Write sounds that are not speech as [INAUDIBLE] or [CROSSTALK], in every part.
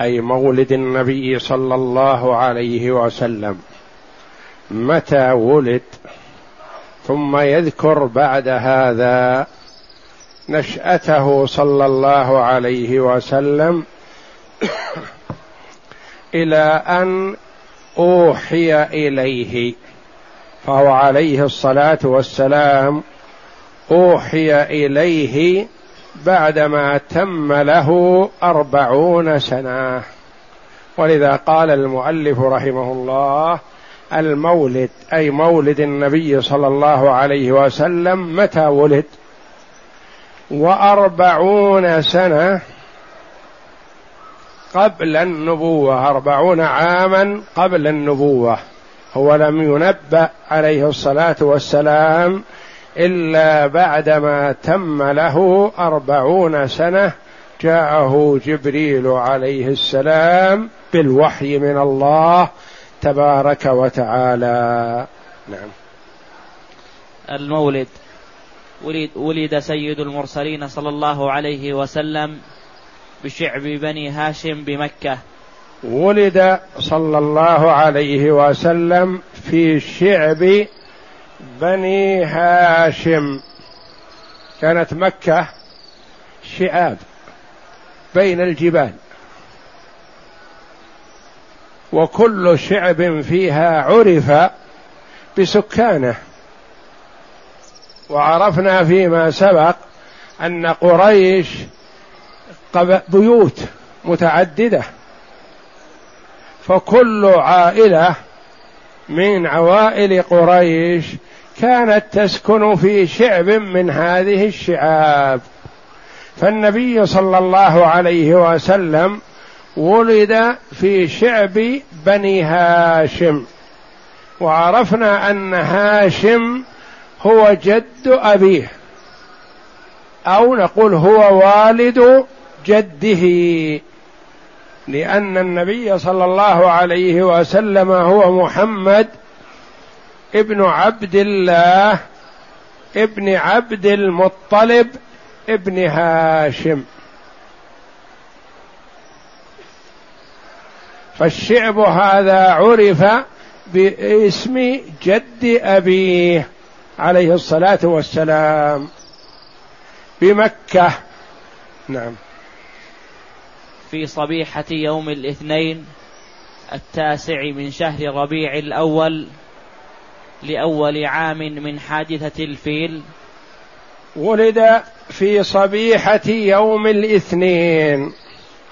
أي مولد النبي صلى الله عليه وسلم. متى ولد؟ ثم يذكر بعد هذا نشأته صلى الله عليه وسلم [COUGHS] إلى أن أوحي إليه. فهو عليه الصلاة والسلام أوحي إليه بعدما تم له أربعون سنة. ولذا قال المؤلف رحمه الله المولد أي مولد النبي صلى الله عليه وسلم متى ولد؟ وأربعون سنة قبل النبوة أربعون عاما قبل النبوة. هو لم ينبأ عليه الصلاة والسلام إلا بعدما تم له أربعون سنة جاءه جبريل عليه السلام بالوحي من الله تبارك وتعالى. نعم. المولد. ولد, ولد سيد المرسلين صلى الله عليه وسلم بشعب بني هاشم بمكة. ولد صلى الله عليه وسلم في شعب بني هاشم. كانت مكة شعاب بين الجبال. وكل شعب فيها عرف بسكانه. وعرفنا فيما سبق أن قريش بيوت متعددة. فكل عائلة من عوائل قريش كانت تسكن في شعب من هذه الشعاب. فالنبي صلى الله عليه وسلم ولد في شعب بني هاشم. وعرفنا أن هاشم هو جد أبيه. أو نقول هو والد جده. لأن النبي صلى الله عليه وسلم هو محمد ابن عبد الله ابن عبد المطلب ابن هاشم. فالشعب هذا عرف باسم جد أبيه عليه الصلاة والسلام. بمكة. نعم. في صبيحة يوم الاثنين التاسع من شهر ربيع الأول لأول عام من حادثة الفيل. ولد في صبيحة يوم الاثنين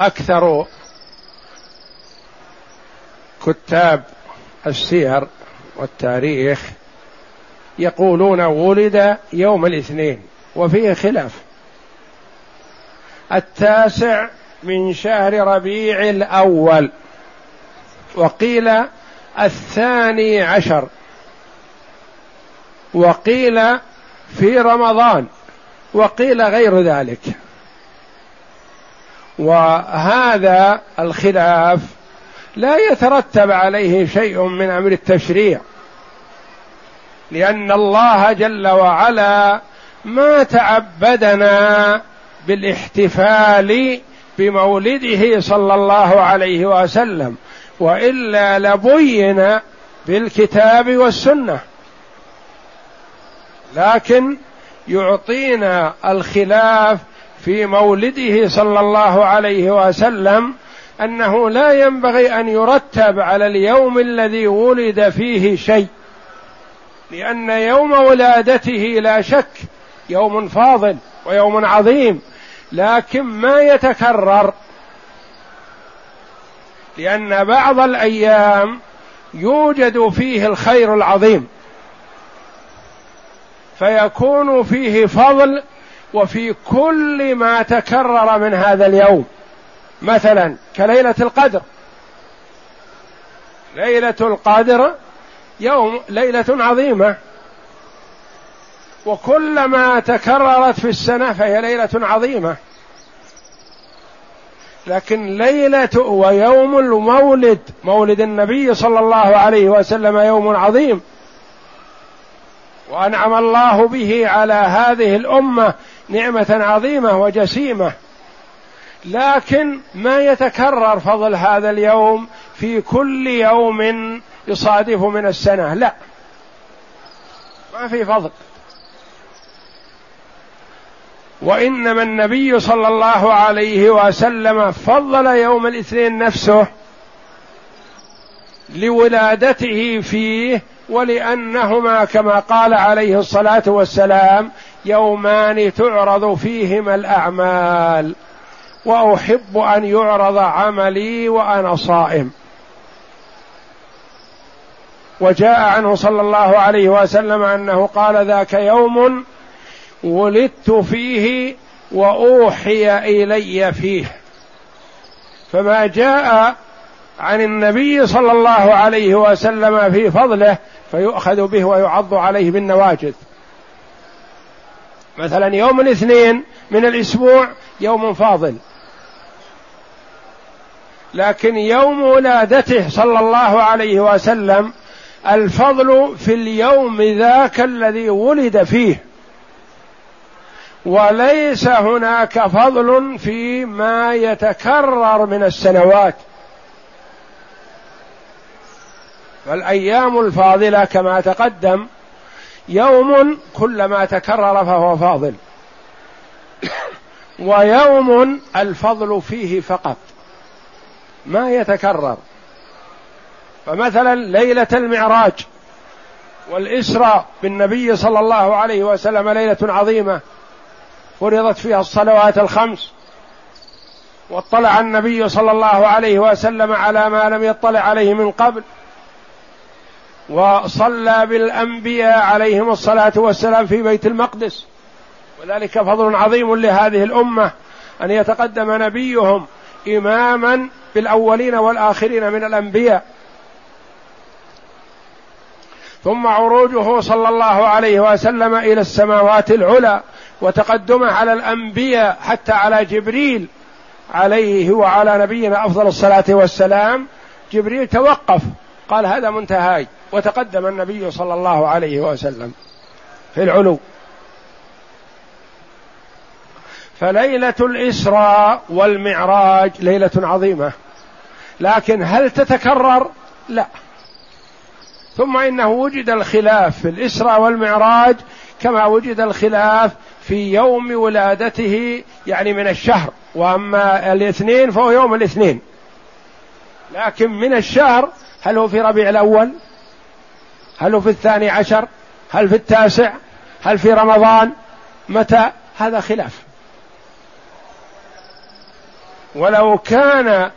أكثر كتاب السير والتاريخ يقولون ولد يوم الاثنين وفيه خلاف. التاسع من شهر ربيع الأول وقيل الثاني عشر. وقيل في رمضان وقيل غير ذلك. وهذا الخلاف لا يترتب عليه شيء من أمر التشريع لأن الله جل وعلا ما تعبدنا بالاحتفال بمولده صلى الله عليه وسلم وإلا لبين بالكتاب والسنة. لكن يعطينا الخلاف في مولده صلى الله عليه وسلم أنه لا ينبغي أن يرتب على اليوم الذي ولد فيه شيء. لأن يوم ولادته لا شك يوم فاضل ويوم عظيم لكن ما يتكرر. لأن بعض الأيام يوجد فيه الخير العظيم. فيكون فيه فضل وفي كل ما تكرر من هذا اليوم. مثلا كليلة القدر. ليلة القدر يوم ليلة عظيمة. وكلما تكررت في السنة فهي ليلة عظيمة. لكن ليلة ويوم المولد مولد النبي صلى الله عليه وسلم يوم عظيم. وأنعم الله به على هذه الأمة نعمة عظيمة وجسيمة. لكن ما يتكرر فضل هذا اليوم في كل يوم يصادف من السنة. لا. ما في فضل. وإنما النبي صلى الله عليه وسلم فضل يوم الاثنين نفسه لولادته فيه ولأنهما كما قال عليه الصلاة والسلام يومان تعرض فيهما الأعمال وأحب أن يعرض عملي وأنا صائم. وجاء عنه صلى الله عليه وسلم أنه قال ذاك يوم ولدت فيه وأوحي إلي فيه. فما جاء عن النبي صلى الله عليه وسلم في فضله فيؤخذ به ويعض عليه بالنواجذ. مثلا يوم الاثنين من الأسبوع يوم فاضل. لكن يوم ولادته صلى الله عليه وسلم الفضل في اليوم ذاك الذي ولد فيه. وليس هناك فضل في ما يتكرر من السنوات. فالايام الفاضلة كما تقدم يوم كلما تكرر فهو فاضل. [COUGHS] ويوم الفضل فيه فقط. ما يتكرر. فمثلا ليلة المعراج والإسراء بالنبي صلى الله عليه وسلم ليلة عظيمة فرضت فيها الصلوات الخمس واطلع النبي صلى الله عليه وسلم على ما لم يطلع عليه من قبل وصلى بالأنبياء عليهم الصلاة والسلام في بيت المقدس. وذلك فضل عظيم لهذه الأمة أن يتقدم نبيهم إماما بالأولين والآخرين من الأنبياء. ثم عروجه صلى الله عليه وسلم إلى السماوات العلى وتقدمه على الأنبياء حتى على جبريل عليه وعلى نبينا أفضل الصلاة والسلام. جبريل توقف قال هذا منتهاي. وتقدم النبي صلى الله عليه وسلم في العلو. فليلة الإسراء والمعراج ليلة عظيمة. لكن هل تتكرر؟ لا. ثم إنه وجد الخلاف في الإسراء والمعراج كما وجد الخلاف في يوم ولادته يعني من الشهر. وأما الاثنين فهو يوم الاثنين. لكن من الشهر هل هو في ربيع الأول؟ هل هو في الثاني عشر؟ هل في التاسع؟ هل في رمضان؟ متى؟ هذا خلاف. ولو كان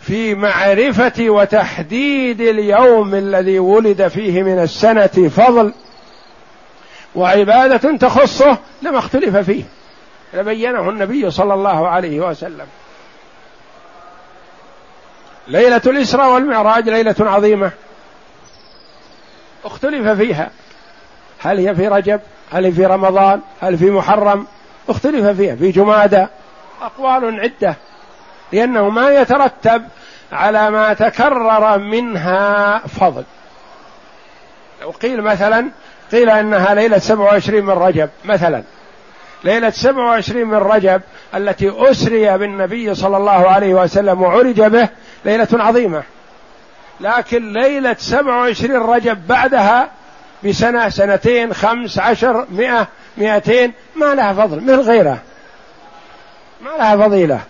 في معرفة وتحديد اليوم الذي ولد فيه من السنة فضل وعبادة تخصه لما اختلف فيه. لبينه النبي صلى الله عليه وسلم. ليلة الإسراء والمعراج ليلة عظيمة. اختلف فيها. هل هي في رجب؟ هل هي في رمضان؟ هل في محرم؟ اختلف فيها. في جمادى. أقوال عدة. لأنه ما يترتب على ما تكرر منها فضل. لو قيل مثلا قيل أنها ليلة 27 من رجب مثلا. ليلة 27 من رجب التي أسري بالنبي صلى الله عليه وسلم وعرج به ليلة عظيمة. لكن ليلة 27 رجب بعدها بسنة سنتين خمس عشر مئة مئتين ما لها فضل مثل غيرها. ما لها فضيلة.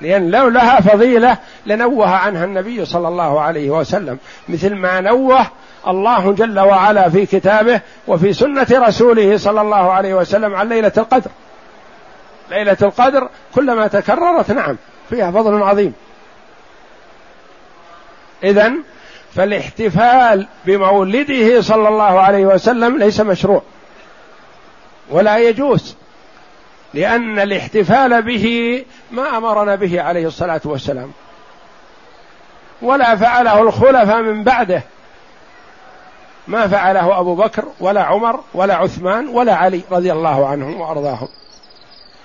لأن لو لها فضيلة لنوه عنها النبي صلى الله عليه وسلم. مثل ما نوه الله جل وعلا في كتابه وفي سنة رسوله صلى الله عليه وسلم عن ليلة القدر. ليلة القدر كلما تكررت نعم فيها فضل عظيم. إذا فالاحتفال بمولده صلى الله عليه وسلم ليس مشروع ولا يجوز لأن الاحتفال به ما أمرنا به عليه الصلاة والسلام. ولا فعله الخلفاء من بعده. ما فعله أبو بكر ولا عمر ولا عثمان ولا علي رضي الله عنهم وأرضاهم.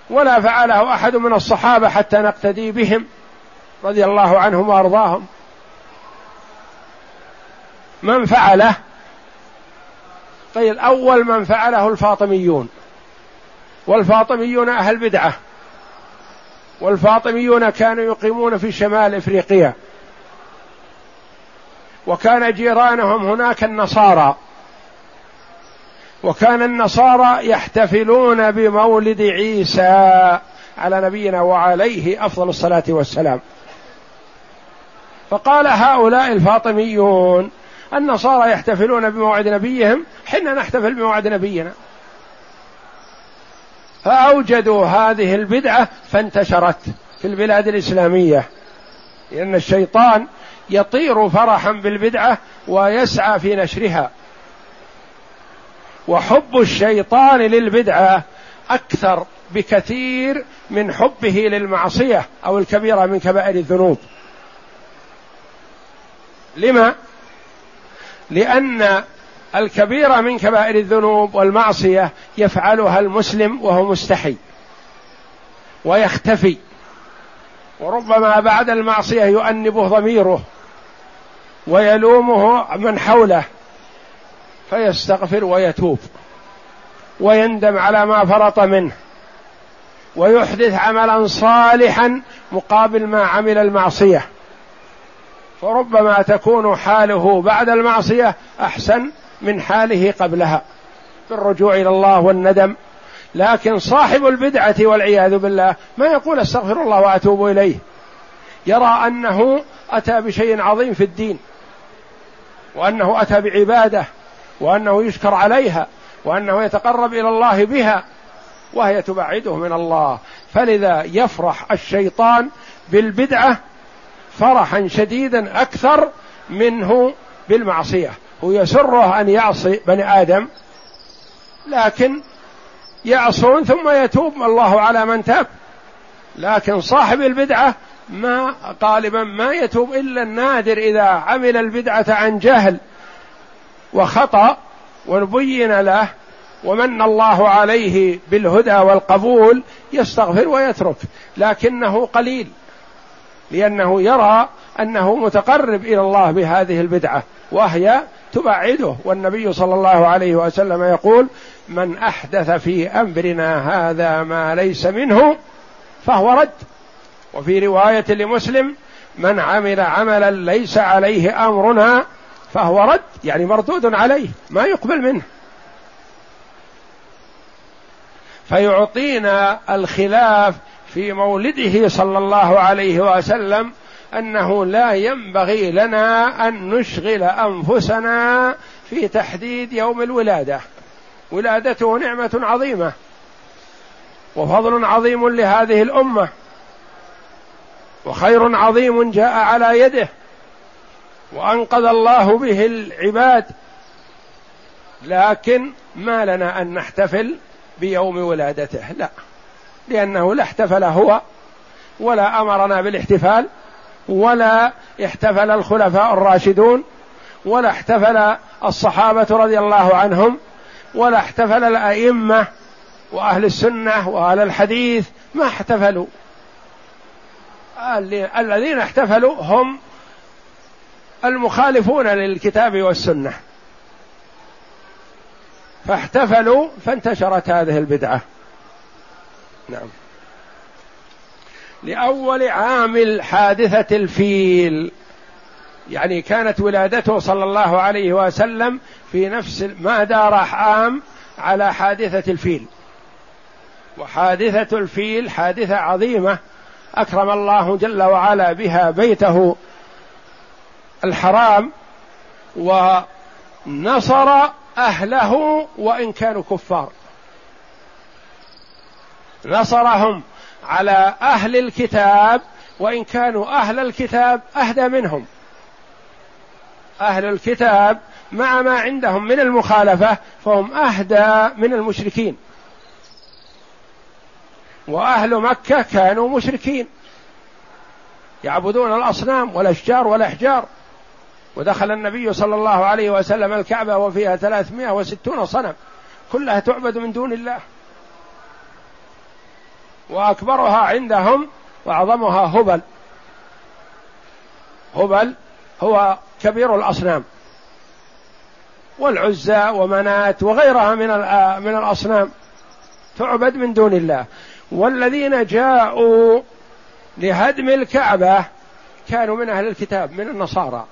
ولا فعله أحد من الصحابة حتى نقتدي بهم رضي الله عنهم وأرضاهم. من فعله؟ قيل أول من فعله الفاطميون. والفاطميون أهل بدعة. والفاطميون كانوا يقيمون في شمال إفريقيا. وكان جيرانهم هناك النصارى. وكان النصارى يحتفلون بمولد عيسى على نبينا وعليه أفضل الصلاة والسلام. فقال هؤلاء الفاطميون النصارى يحتفلون بموعد نبيهم حنا نحتفل بموعد نبينا. فأوجدوا هذه البدعة فانتشرت في البلاد الإسلامية لأن الشيطان يطير فرحا بالبدعة ويسعى في نشرها. وحب الشيطان للبدعة أكثر بكثير من حبه للمعصية أو الكبيرة من كبائر الذنوب. لما؟ لأن الكبيرة من كبائر الذنوب والمعصية يفعلها المسلم وهو مستحي ويختفي. وربما بعد المعصية يؤنبه ضميره ويلومه من حوله فيستغفر ويتوب ويندم على ما فرط منه ويحدث عملا صالحا مقابل ما عمل المعصية. فربما تكون حاله بعد المعصية أحسن من حاله قبلها بالرجوع إلى الله والندم. لكن صاحب البدعة والعياذ بالله ما يقول أستغفر الله وأتوب إليه؟ يرى أنه أتى بشيء عظيم في الدين وأنه أتى بعبادة وأنه يشكر عليها وأنه يتقرب إلى الله بها وهي تبعده من الله. فلذا يفرح الشيطان بالبدعة فرحا شديدا أكثر منه بالمعصية. هو يسره أن يعصي بني آدم لكن يعصون ثم يتوب. الله على من تاب. لكن صاحب البدعة ما غالبا ما يتوب إلا النادر إذا عمل البدعة عن جهل وخطأ وبين له ومن الله عليه بالهدى والقبول يستغفر ويترك. لكنه قليل. لأنه يرى أنه متقرب إلى الله بهذه البدعة وهي تبعده. والنبي صلى الله عليه وسلم يقول من أحدث في أمرنا هذا ما ليس منه فهو رد. وفي رواية لمسلم من عمل عملا ليس عليه أمرنا فهو رد. يعني مردود عليه ما يقبل منه. فيعطينا الخلاف في مولده صلى الله عليه وسلم أنه لا ينبغي لنا أن نشغل أنفسنا في تحديد يوم الولادة. ولادته نعمة عظيمة وفضل عظيم لهذه الأمة وخير عظيم جاء على يده وأنقذ الله به العباد. لكن ما لنا أن نحتفل بيوم ولادته لا. لأنه لا احتفل هو ولا أمرنا بالاحتفال ولا احتفل الخلفاء الراشدون ولا احتفل الصحابة رضي الله عنهم ولا احتفل الأئمة وأهل السنة وأهل الحديث ما احتفلوا. الذين احتفلوا هم المخالفون للكتاب والسنة. فاحتفلوا فانتشرت هذه البدعة. نعم. لأول عام حادثة الفيل. يعني كانت ولادته صلى الله عليه وسلم في نفس ما دار عام على حادثة الفيل. وحادثة الفيل حادثة عظيمة أكرم الله جل وعلا بها بيته الحرام ونصر أهله وإن كانوا كفار. نصرهم على أهل الكتاب وإن كانوا أهل الكتاب أهدى منهم. أهل الكتاب مع ما عندهم من المخالفة فهم أهدى من المشركين. وأهل مكة كانوا مشركين. يعبدون الأصنام والاشجار والاحجار ودخل النبي صلى الله عليه وسلم الكعبة وفيها ثلاثمائة وستون صنم. كلها تعبد من دون الله. وأكبرها عندهم وأعظمها هبل. هبل هو كبير الأصنام. والعزى ومنات وغيرها من من الأصنام تعبد من دون الله. والذين جاءوا لهدم الكعبة كانوا من أهل الكتاب من النصارى.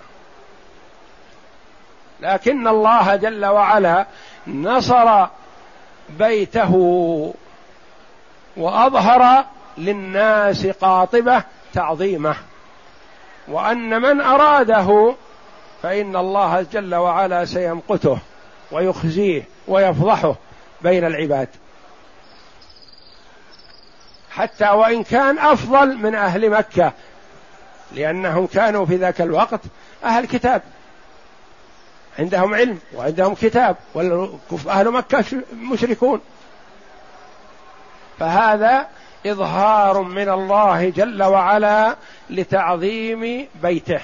لكن الله جل وعلا نصر بيته وأظهر للناس قاطبة تعظيمه. وأن من أراده فإن الله جل وعلا سيمقته ويخزيه ويفضحه بين العباد. حتى وإن كان أفضل من أهل مكة لأنهم كانوا في ذاك الوقت أهل كتاب. عندهم علم وعندهم كتاب واهل مكة مشركون. فهذا إظهار من الله جل وعلا لتعظيم بيته.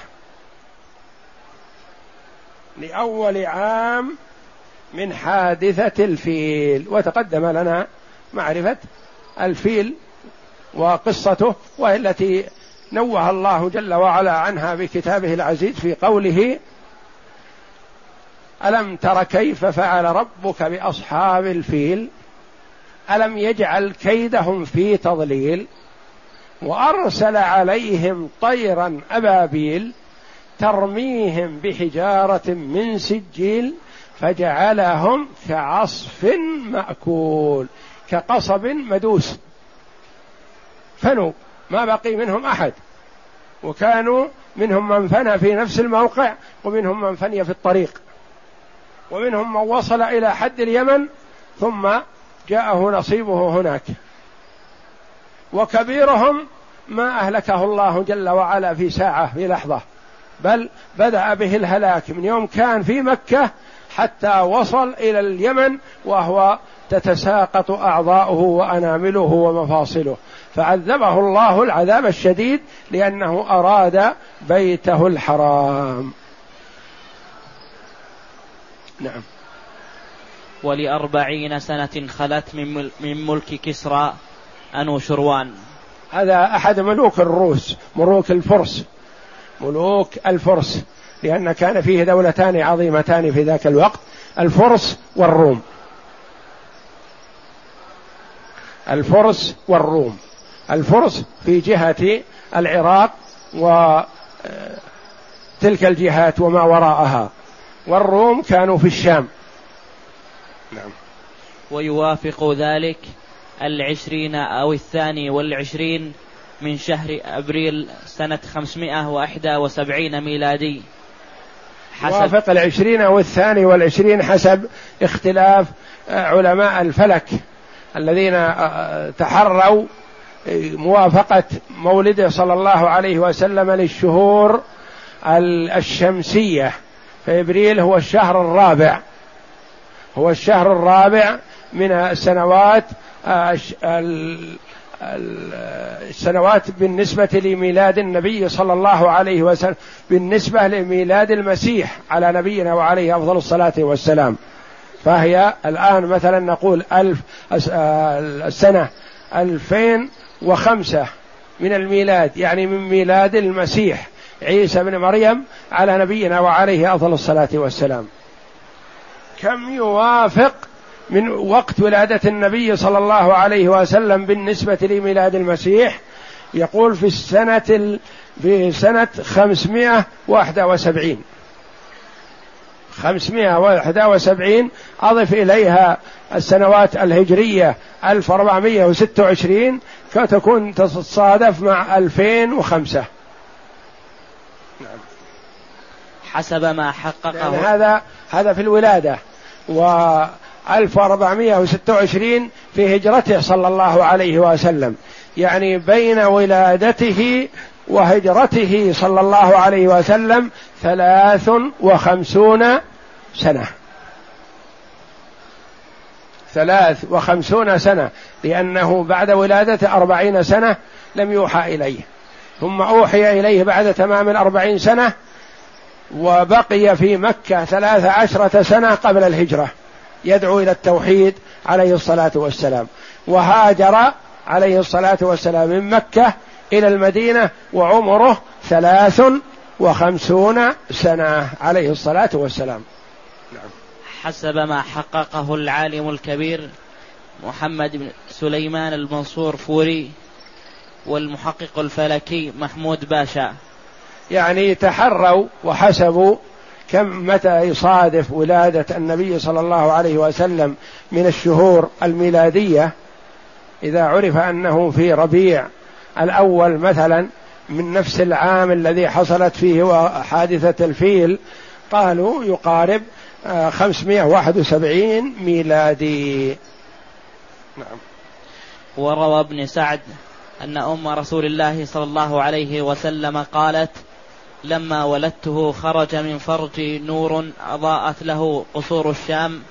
لأول عام من حادثة الفيل. وتقدم لنا معرفة الفيل وقصته وهي التي نوه الله جل وعلا عنها بكتابه العزيز في قوله ألم تر كيف فعل ربك بأصحاب الفيل؟ ألم يجعل كيدهم في تضليل وأرسل عليهم طيرا أبابيل ترميهم بحجارة من سجيل فجعلهم كعصف مأكول كقصب مدوس. فنوا ما بقي منهم أحد. وكانوا منهم من فنى في نفس الموقع ومنهم من فني في الطريق. ومنهم من وصل إلى حد اليمن ثم جاءه نصيبه هناك. وكبيرهم ما أهلكه الله جل وعلا في ساعة في لحظة. بل بدأ به الهلاك من يوم كان في مكة حتى وصل إلى اليمن وهو تتساقط أعضاؤه وأنامله ومفاصله. فعذبه الله العذاب الشديد لأنه أراد بيته الحرام. نعم. ولأربعين سنة خلت من, ملك كسرى أنو شروان. هذا أحد ملوك الروس ملوك الفرس ملوك الفرس لأن كان فيه دولتان عظيمتان في ذاك الوقت الفرس والروم. الفرس والروم. الفرس في جهة العراق وتلك الجهات وما وراءها. والروم كانوا في الشام. نعم. ويوافق ذلك العشرين أو الثاني والعشرين من شهر أبريل سنة خمسمائة وأحدى وسبعين ميلادي. حسب يوافق العشرين أو الثاني والعشرين حسب اختلاف آه، علماء الفلك الذين آه، آه، تحروا موافقة مولده صلى الله عليه وسلم للشهور الشمسية. فإبريل هو الشهر الرابع. هو الشهر الرابع من السنوات آه، السنوات بالنسبة لميلاد النبي صلى الله عليه وسلم بالنسبة لميلاد المسيح على نبينا وعليه أفضل الصلاة والسلام. فهي الآن مثلا نقول ألف آه، السنة ألفين وخمسة من الميلاد يعني من ميلاد المسيح عيسى بن مريم على نبينا وعليه أفضل الصلاة والسلام. كم يوافق من وقت ولادة النبي صلى الله عليه وسلم بالنسبة لميلاد المسيح؟ يقول في السنة في سنة خمسمائة واحدة وسبعين. خمسمائة واحدة وسبعين أضف إليها السنوات الهجرية ألف أربعمائة وستة وعشرين فتكون تتصادف مع ألفين وخمسة. نعم. حسب ما حققه. يعني هذا هذا في الولادة. و 1426 في هجرته صلى الله عليه وسلم. يعني بين ولادته وهجرته صلى الله عليه وسلم ثلاث وخمسون سنة. ثلاث وخمسون سنة لأنه بعد ولادة أربعين سنة لم يوحى إليه. ثم أوحي إليه بعد تمام الأربعين سنة وبقي في مكة ثلاث عشرة سنة قبل الهجرة يدعو إلى التوحيد عليه الصلاة والسلام. وهاجر عليه الصلاة والسلام من مكة إلى المدينة وعمره ثلاث وخمسون سنة عليه الصلاة والسلام. نعم. حسب ما حققه العالم الكبير محمد بن سليمان المنصور فوري والمحقق الفلكي محمود باشا. يعني تحروا وحسبوا كم متى يصادف ولادة النبي صلى الله عليه وسلم من الشهور الميلادية. إذا عرف أنه في ربيع الأول مثلا من نفس العام الذي حصلت فيه حادثة الفيل قالوا يقارب 571 آه، ميلادي. نعم. وروى ابن سعد أن أم رسول الله صلى الله عليه وسلم قالت لما ولدته خرج من فرجي نور أضاءت له قصور الشام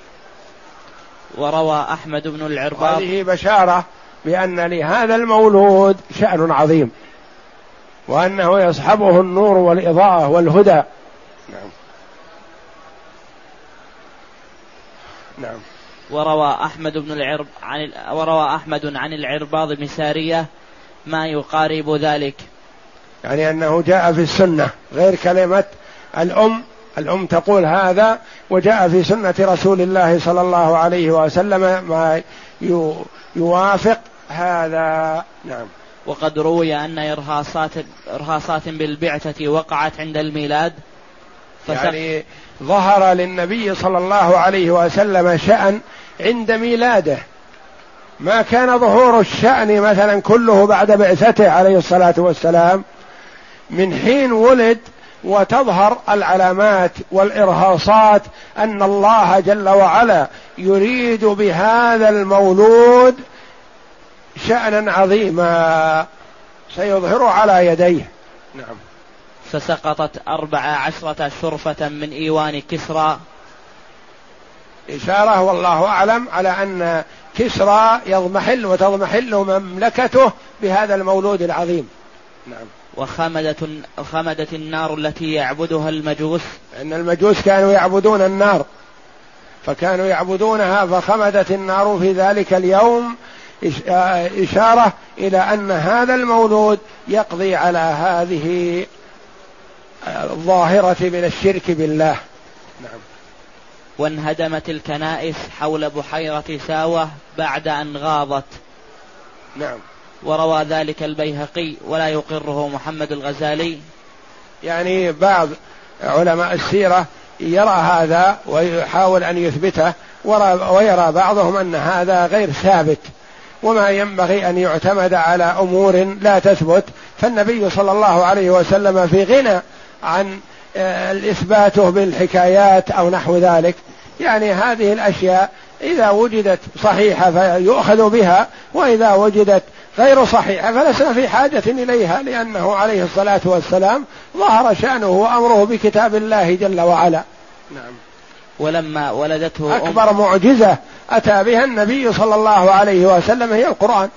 وروى أحمد بن العرباض هذه بشارة بأن لهذا المولود شأن عظيم وأنه يصحبه النور والإضاءة والهدى. نعم. نعم. وروى أحمد بن العرب عن وروى أحمد عن العرباض بن سارية ما يقارب ذلك. يعني أنه جاء في السنة غير كلمة الأم. الأم تقول هذا وجاء في سنة رسول الله صلى الله عليه وسلم ما يوافق هذا. نعم. وقد روي أن إرهاصات إرهاصات بالبعثة وقعت عند الميلاد. يعني ظهر للنبي صلى الله عليه وسلم شأن عند ميلاده. ما كان ظهور الشأن مثلا كله بعد بعثته عليه الصلاة والسلام. من حين ولد وتظهر العلامات والإرهاصات أن الله جل وعلا يريد بهذا المولود شأنا عظيما سيظهر على يديه. نعم. فسقطت أربع عشرة شرفة من إيوان كسرى. إشارة والله أعلم على أن كسرى يضمحل وتضمحل مملكته بهذا المولود العظيم. نعم. وخمدت خمدت النار التي يعبدها المجوس. إن المجوس كانوا يعبدون النار. فكانوا يعبدونها فخمدت النار في ذلك اليوم إشارة إلى أن هذا المولود يقضي على هذه الظاهرة من الشرك بالله. نعم. وانهدمت الكنائس حول بحيرة ساوة بعد أن غاضت. نعم. وروى ذلك البيهقي ولا يقره محمد الغزالي. يعني بعض علماء السيرة يرى هذا ويحاول أن يثبته ويرى بعضهم أن هذا غير ثابت. وما ينبغي أن يعتمد على أمور لا تثبت. فالنبي صلى الله عليه وسلم في غنى عن آه، الإثباته بالحكايات أو نحو ذلك. يعني هذه الأشياء إذا وجدت صحيحة فيؤخذ بها وإذا وجدت غير صحيحة فلسنا في حاجة إليها لأنه عليه الصلاة والسلام ظهر شأنه وأمره بكتاب الله جل وعلا. نعم. ولما ولدته أكبر معجزة أتى بها النبي صلى الله عليه وسلم هي القرآن.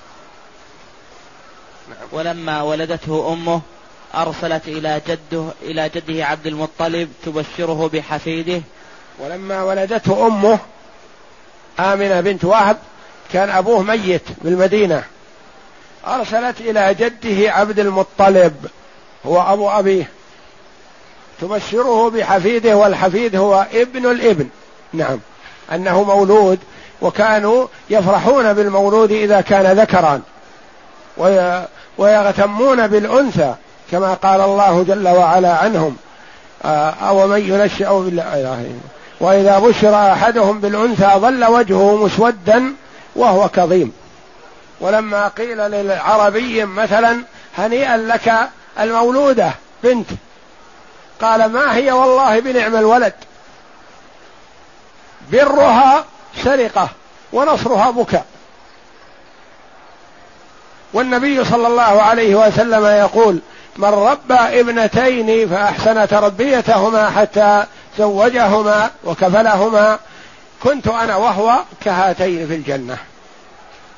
نعم. ولما ولدته أمه أرسلت إلى جده إلى جده عبد المطلب تبشره بحفيده. ولما ولدته أمه آمنة بنت وهب كان أبوه ميت بالمدينة. أرسلت إلى جده عبد المطلب هو أبو أبيه. تبشره بحفيده والحفيد هو ابن الابن. نعم. أنه مولود وكانوا يفرحون بالمولود إذا كان ذكرا. ويغتمون بالأنثى كما قال الله جل وعلا عنهم. آه، أو من ينشأ بالله وإذا بشر أحدهم بالأنثى ظل وجهه مسودا وهو كظيم. ولما قيل للعربي مثلا هنيئا لك المولودة بنت. قال ما هي والله بنعم الولد. برها سرقة ونصرها بكاء والنبي صلى الله عليه وسلم يقول من ربى ابنتين فأحسن تربيتهما حتى زوجهما وكفلهما كنت أنا وهو كهاتين في الجنة.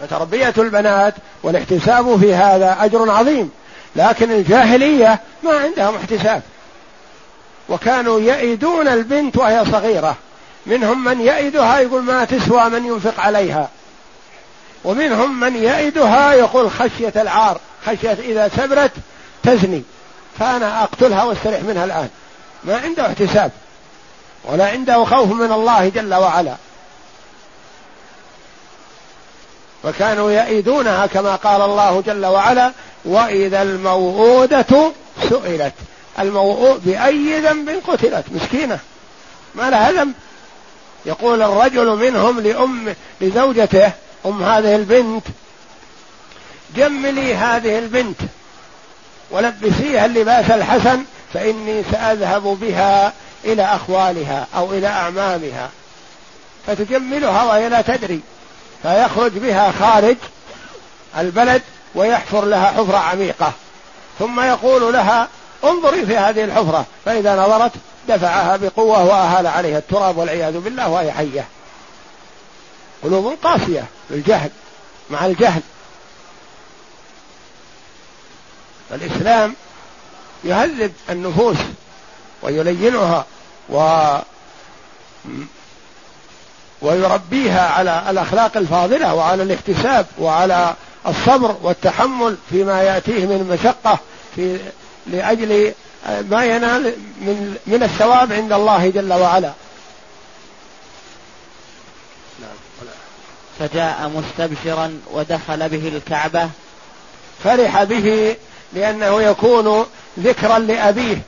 فتربية البنات والاحتساب في هذا أجر عظيم. لكن الجاهلية ما عندهم احتساب. وكانوا يئدون البنت وهي صغيرة. منهم من يئدها يقول ما تسوى من ينفق عليها. ومنهم من يئدها يقول خشية العار خشية إذا سبرت تزني. فأنا أقتلها واستريح منها الآن. ما عنده احتساب. ولا عنده خوف من الله جل وعلا. فكانوا يئدونها كما قال الله جل وعلا وإذا الموءودة سئلت. الموءود بأي ذنب قتلت؟ مسكينة. ما لها ذنب. يقول الرجل منهم لأم لزوجته أم هذه البنت جملي هذه البنت ولبسيها اللباس الحسن فإني سأذهب بها إلى أخوالها أو إلى أعمامها. فتجملها وهي لا تدري. فيخرج بها خارج البلد ويحفر لها حفرة عميقة. ثم يقول لها انظري في هذه الحفرة. فإذا نظرت دفعها بقوة وأهال عليها التراب والعياذ بالله وهي حية. قلوب قاسية بالجهل مع الجهل. الإسلام يهذب النفوس ويلينها و ويربيها على الأخلاق الفاضلة وعلى الاحتساب وعلى الصبر والتحمل فيما يأتيه من مشقة في لأجل ما ينال من من الثواب عند الله جل وعلا. فجاء مستبشرا ودخل به الكعبة. فرح به لأنه يكون ذكرا لأبيه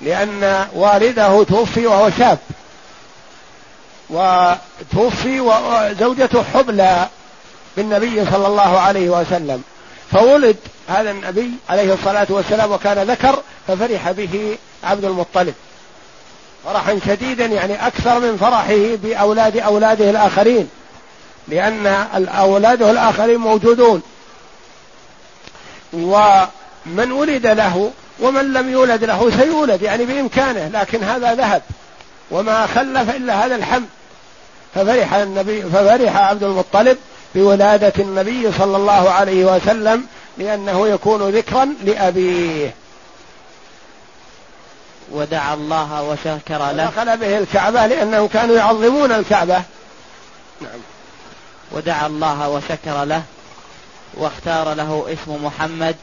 لأن والده توفي وهو شاب. وتوفي وزوجته حبلى بالنبي صلى الله عليه وسلم. فولد هذا النبي عليه الصلاة والسلام وكان ذكر ففرح به عبد المطلب. فرحا شديدا يعني أكثر من فرحه بأولاد أولاده الآخرين لأن أولاده الآخرين موجودون. ومن ولد له ومن لم يولد له سيولد يعني بإمكانه لكن هذا ذهب. وما خلف إلا هذا الحمد. ففرح النبي ففرح عبد المطلب بولادة النبي صلى الله عليه وسلم لأنه يكون ذكرا لأبيه. ودعا الله وشكر له. دخل به الكعبة لأنهم كانوا يعظمون الكعبة. نعم. ودعا الله وشكر له واختار له اسم محمد.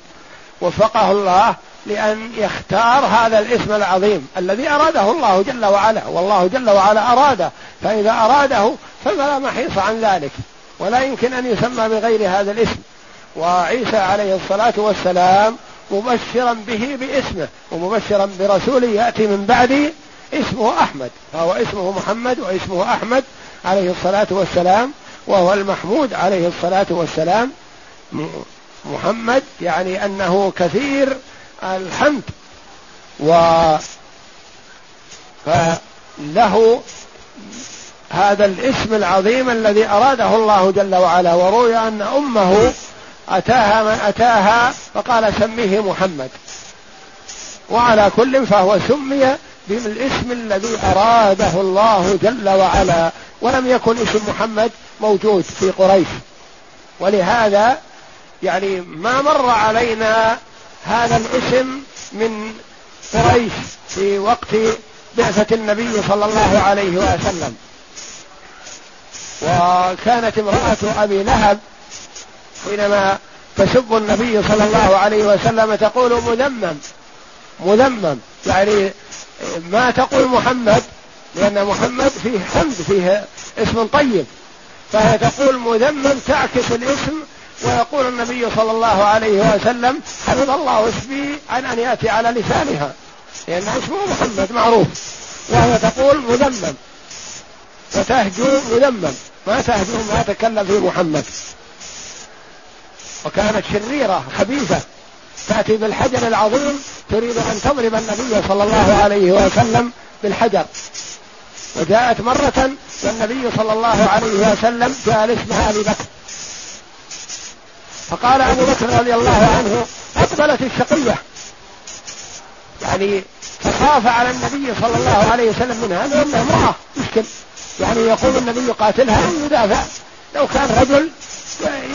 وفقه الله لأن يختار هذا الاسم العظيم الذي أراده الله جل وعلا والله جل وعلا أراده. فإذا أراده فلا محيص عن ذلك. ولا يمكن أن يسمى بغير هذا الاسم وعيسى عليه الصلاة والسلام مبشرا به باسمه ومبشرا برسول يأتي من بعد اسمه أحمد. فهو اسمه محمد واسمه أحمد عليه الصلاة والسلام وهو المحمود عليه الصلاة والسلام. محمد يعني أنه كثير الحمد. و فله هذا الاسم العظيم الذي أراده الله جل وعلا وروي أن أمه أتاها من أتاها فقال سميه محمد. وعلى كل فهو سمي بالاسم الذي أراده الله جل وعلا ولم يكن اسم محمد موجود في قريش. ولهذا يعني ما مر علينا هذا الاسم من قريش في وقت بعثة النبي صلى الله عليه وسلم. وكانت امرأة أبي لهب حينما تسب النبي صلى الله عليه وسلم تقول مذمم مذمم. يعني ما تقول محمد لأن محمد فيه حمد فيه اسم طيب. فهي تقول مذمم تعكس الاسم ويقول النبي صلى الله عليه وسلم حفظ الله اسمي عن أن يأتي على لسانها. لأن اسمه محمد معروف. وهي تقول مذمم. وتهجو مذمم. ما تهجو ما تكلم في محمد. وكانت شريرة خبيثة. تأتي بالحجر العظيم تريد أن تضرب النبي صلى الله عليه وسلم بالحجر. وجاءت مرة والنبي صلى الله عليه وسلم جالس مع أبي بكر. فقال أبو بكر رضي الله عنه أقبلت الشقية. يعني فخاف على النبي صلى الله عليه وسلم منها لأنها امرأة مشكل. يعني يقول النبي قاتلها يدافع لو كان رجل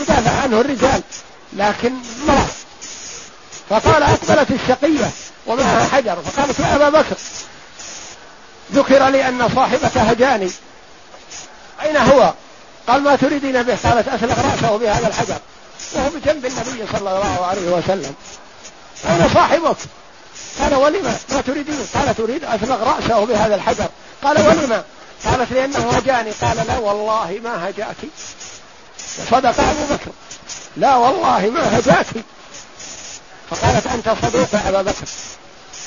يدافع عنه الرجال لكن مرأة فقال أقبلت الشقية ومعها حجر. فقالت يا أبا بكر ذكر لي أن صاحبك هجاني. أين هو؟ قال ما تريدين به؟ قالت أسلق رأسه بهذا الحجر. وهو بجنب النبي صلى الله عليه وسلم. أين صاحبك؟ قال ولم؟ ما تريدين؟ قال تريد أسلق رأسه بهذا الحجر. قال ولم؟ قالت لأنه هجاني. قال لا والله ما هجاك. صدق أبو بكر. لا والله ما هجاك. فقالت أنت صدوق أبا بكر.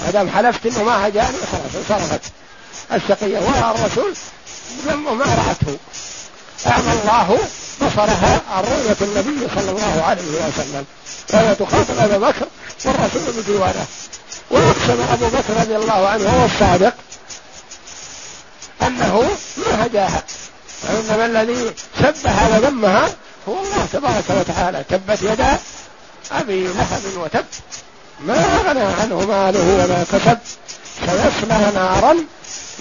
ما دام حلفت إنه ما هجاني خلاص انصرفت. الشقية ورأى الرسول ما رأته أعمى الله بصرها عن رؤية النبي صلى الله عليه وسلم. فهي تخاطب أبا بكر والرسول بجواره وأقسم أبو بكر رضي الله عنه هو الصادق أنه ما هداها. وإنما الذي سبها وذمها هو الله تبارك وتعالى. تبت يدا أبي لهب وتب. ما أغنى عنه ماله وما كسب. سيصلى نارا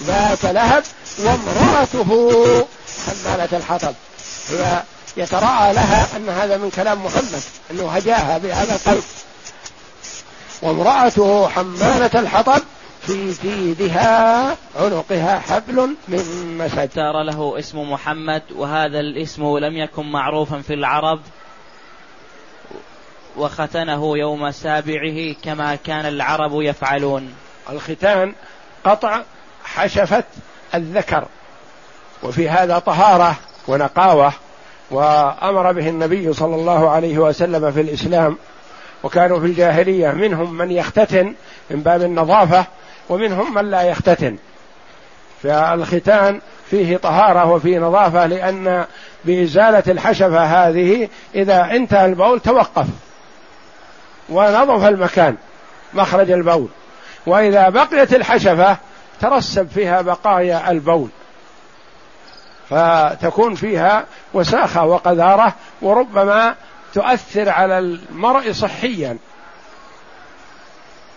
ذات لهب وامرأته حمالة الحطب. هي يتراءى لها أن هذا من كلام محمد أنه هجاها بهذا القلب وامرأته حمالة الحطب في جيدها عنقها حبل من مسد. اختار له اسم محمد وهذا الاسم لم يكن معروفا في العرب. وختنه يوم سابعه كما كان العرب يفعلون. الختان قطع حشفة الذكر. وفي هذا طهارة ونقاوة وأمر به النبي صلى الله عليه وسلم في الإسلام وكانوا في الجاهلية منهم من يختتن من باب النظافة ومنهم من لا يختتن. فالختان فيه طهارة وفيه نظافة لأن بإزالة الحشفة هذه إذا انتهى البول توقف ونظف المكان مخرج البول. وإذا بقيت الحشفة ترسب فيها بقايا البول. فتكون فيها وساخة وقذارة وربما تؤثر على المرء صحيا.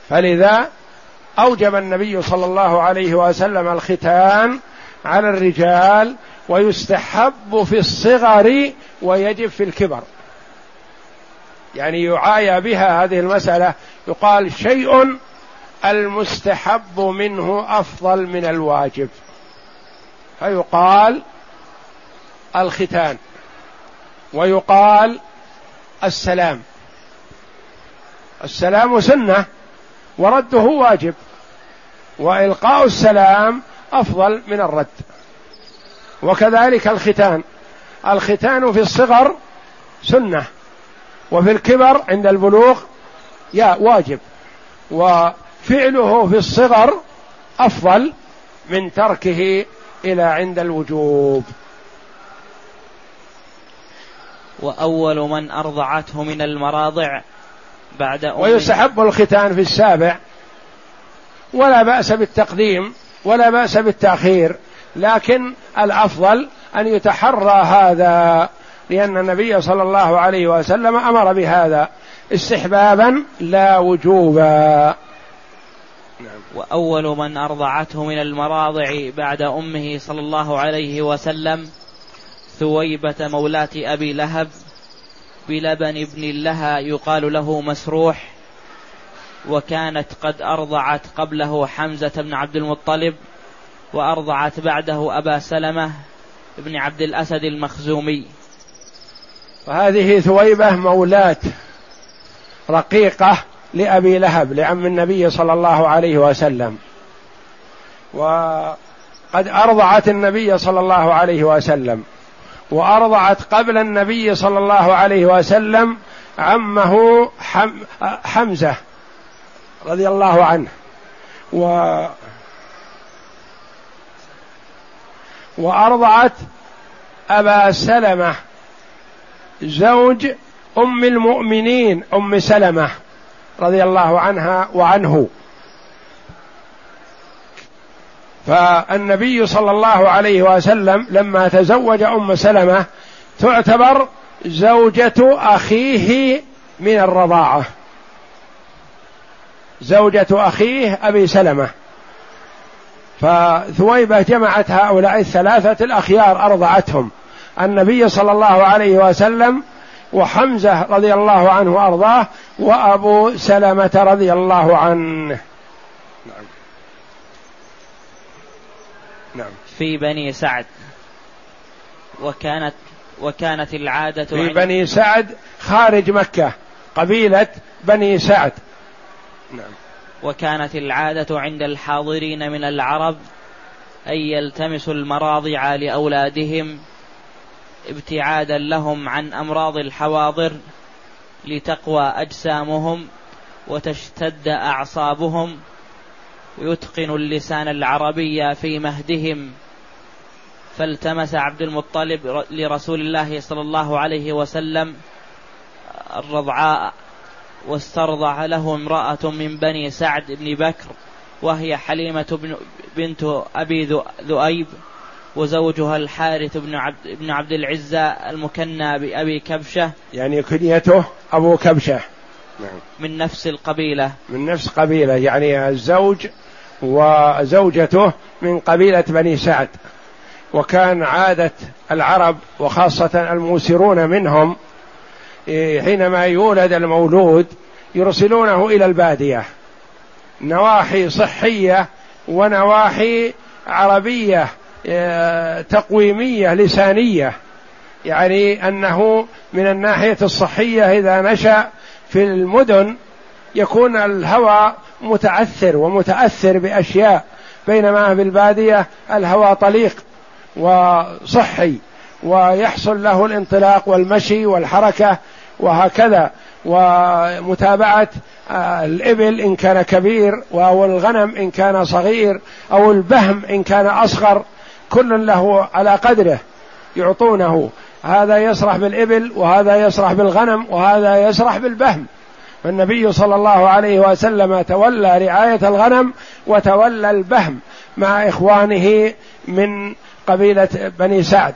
فلذا أوجب النبي صلى الله عليه وسلم الختان على الرجال ويستحب في الصغر ويجب في الكبر. يعني يعايى بها هذه المسألة. يقال شيء المستحب منه أفضل من الواجب. فيقال الختان. ويقال السلام. السلام سنة ورده واجب. وإلقاء السلام أفضل من الرد. وكذلك الختان. الختان في الصغر سنة وفي الكبر عند البلوغ يا واجب. وفعله في الصغر أفضل من تركه إلى عند الوجوب. وأول من أرضعته من المراضع بعد أمه ويستحب الختان في السابع ولا بأس بالتقديم ولا بأس بالتأخير لكن الأفضل أن يتحرى هذا لأن النبي صلى الله عليه وسلم أمر بهذا استحبابا لا وجوبا. وأول من أرضعته من المراضع بعد أمه صلى الله عليه وسلم ثويبة مولاة أبي لهب بلبن ابن لها يقال له مسروح وكانت قد أرضعت قبله حمزة بن عبد المطلب وأرضعت بعده أبا سلمة بن عبد الأسد المخزومي. وهذه ثويبة مولاة رقيقة لأبي لهب لعم النبي صلى الله عليه وسلم. وقد أرضعت النبي صلى الله عليه وسلم. وأرضعت قبل النبي صلى الله عليه وسلم عمه حم حمزة رضي الله عنه. و وأرضعت أبا سلمة زوج أم المؤمنين أم سلمة رضي الله عنها وعنه. فالنبي صلى الله عليه وسلم لما تزوج أم سلمة تعتبر زوجة أخيه من الرضاعة. زوجة أخيه أبي سلمة. فثويبة جمعت هؤلاء الثلاثة الأخيار أرضعتهم. النبي صلى الله عليه وسلم وحمزة رضي الله عنه وأرضاه وأبو سلمة رضي الله عنه. نعم. نعم. في بني سعد. وكانت وكانت العادة في بني سعد خارج مكة قبيلة بني سعد. نعم. وكانت العادة عند الحاضرين من العرب أن يلتمسوا المراضع لأولادهم ابتعادا لهم عن أمراض الحواضر لتقوى أجسامهم وتشتد أعصابهم ويتقن اللسان العربي في مهدهم. فالتمس عبد المطلب لرسول الله صلى الله عليه وسلم الرضعاء واسترضع له امرأة من بني سعد بن بكر وهي حليمة بنت أبي ذؤيب وزوجها الحارث بن عبد, بن عبد العزة المكنى بأبي كبشة. يعني كنيته أبو كبشة. نعم. من نفس القبيلة. من نفس قبيلة يعني الزوج وزوجته من قبيلة بني سعد. وكان عادة العرب وخاصة الموسرون منهم إيه، حينما يولد المولود يرسلونه إلى البادية. نواحي صحية ونواحي عربية إيه، تقويمية لسانية. يعني أنه من الناحية الصحية إذا نشأ في المدن يكون الهوى متعثر ومتأثر بأشياء بينما في البادية الهوى طليق وصحي ويحصل له الانطلاق والمشي والحركة وهكذا ومتابعة آه، الإبل إن كان كبير أو الغنم إن كان صغير أو البهم إن كان أصغر كل له على قدره يعطونه. هذا يسرح بالإبل وهذا يسرح بالغنم وهذا يسرح بالبهم. فالنبي صلى الله عليه وسلم تولى رعاية الغنم وتولى البهم مع إخوانه من قبيلة بني سعد.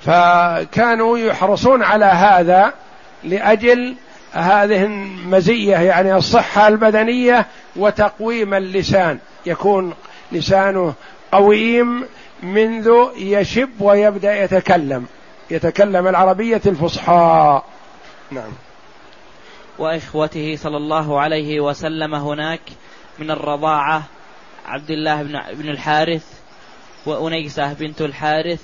فكانوا يحرصون على هذا لأجل هذه المزية يعني الصحة البدنية وتقويم اللسان. يكون لسانه قويم منذ يشب ويبدأ يتكلم. يتكلم العربية الفصحى. نعم. وإخوته صلى الله عليه وسلم هناك من الرضاعة عبد الله بن, بن الحارث وأنيسة بنت الحارث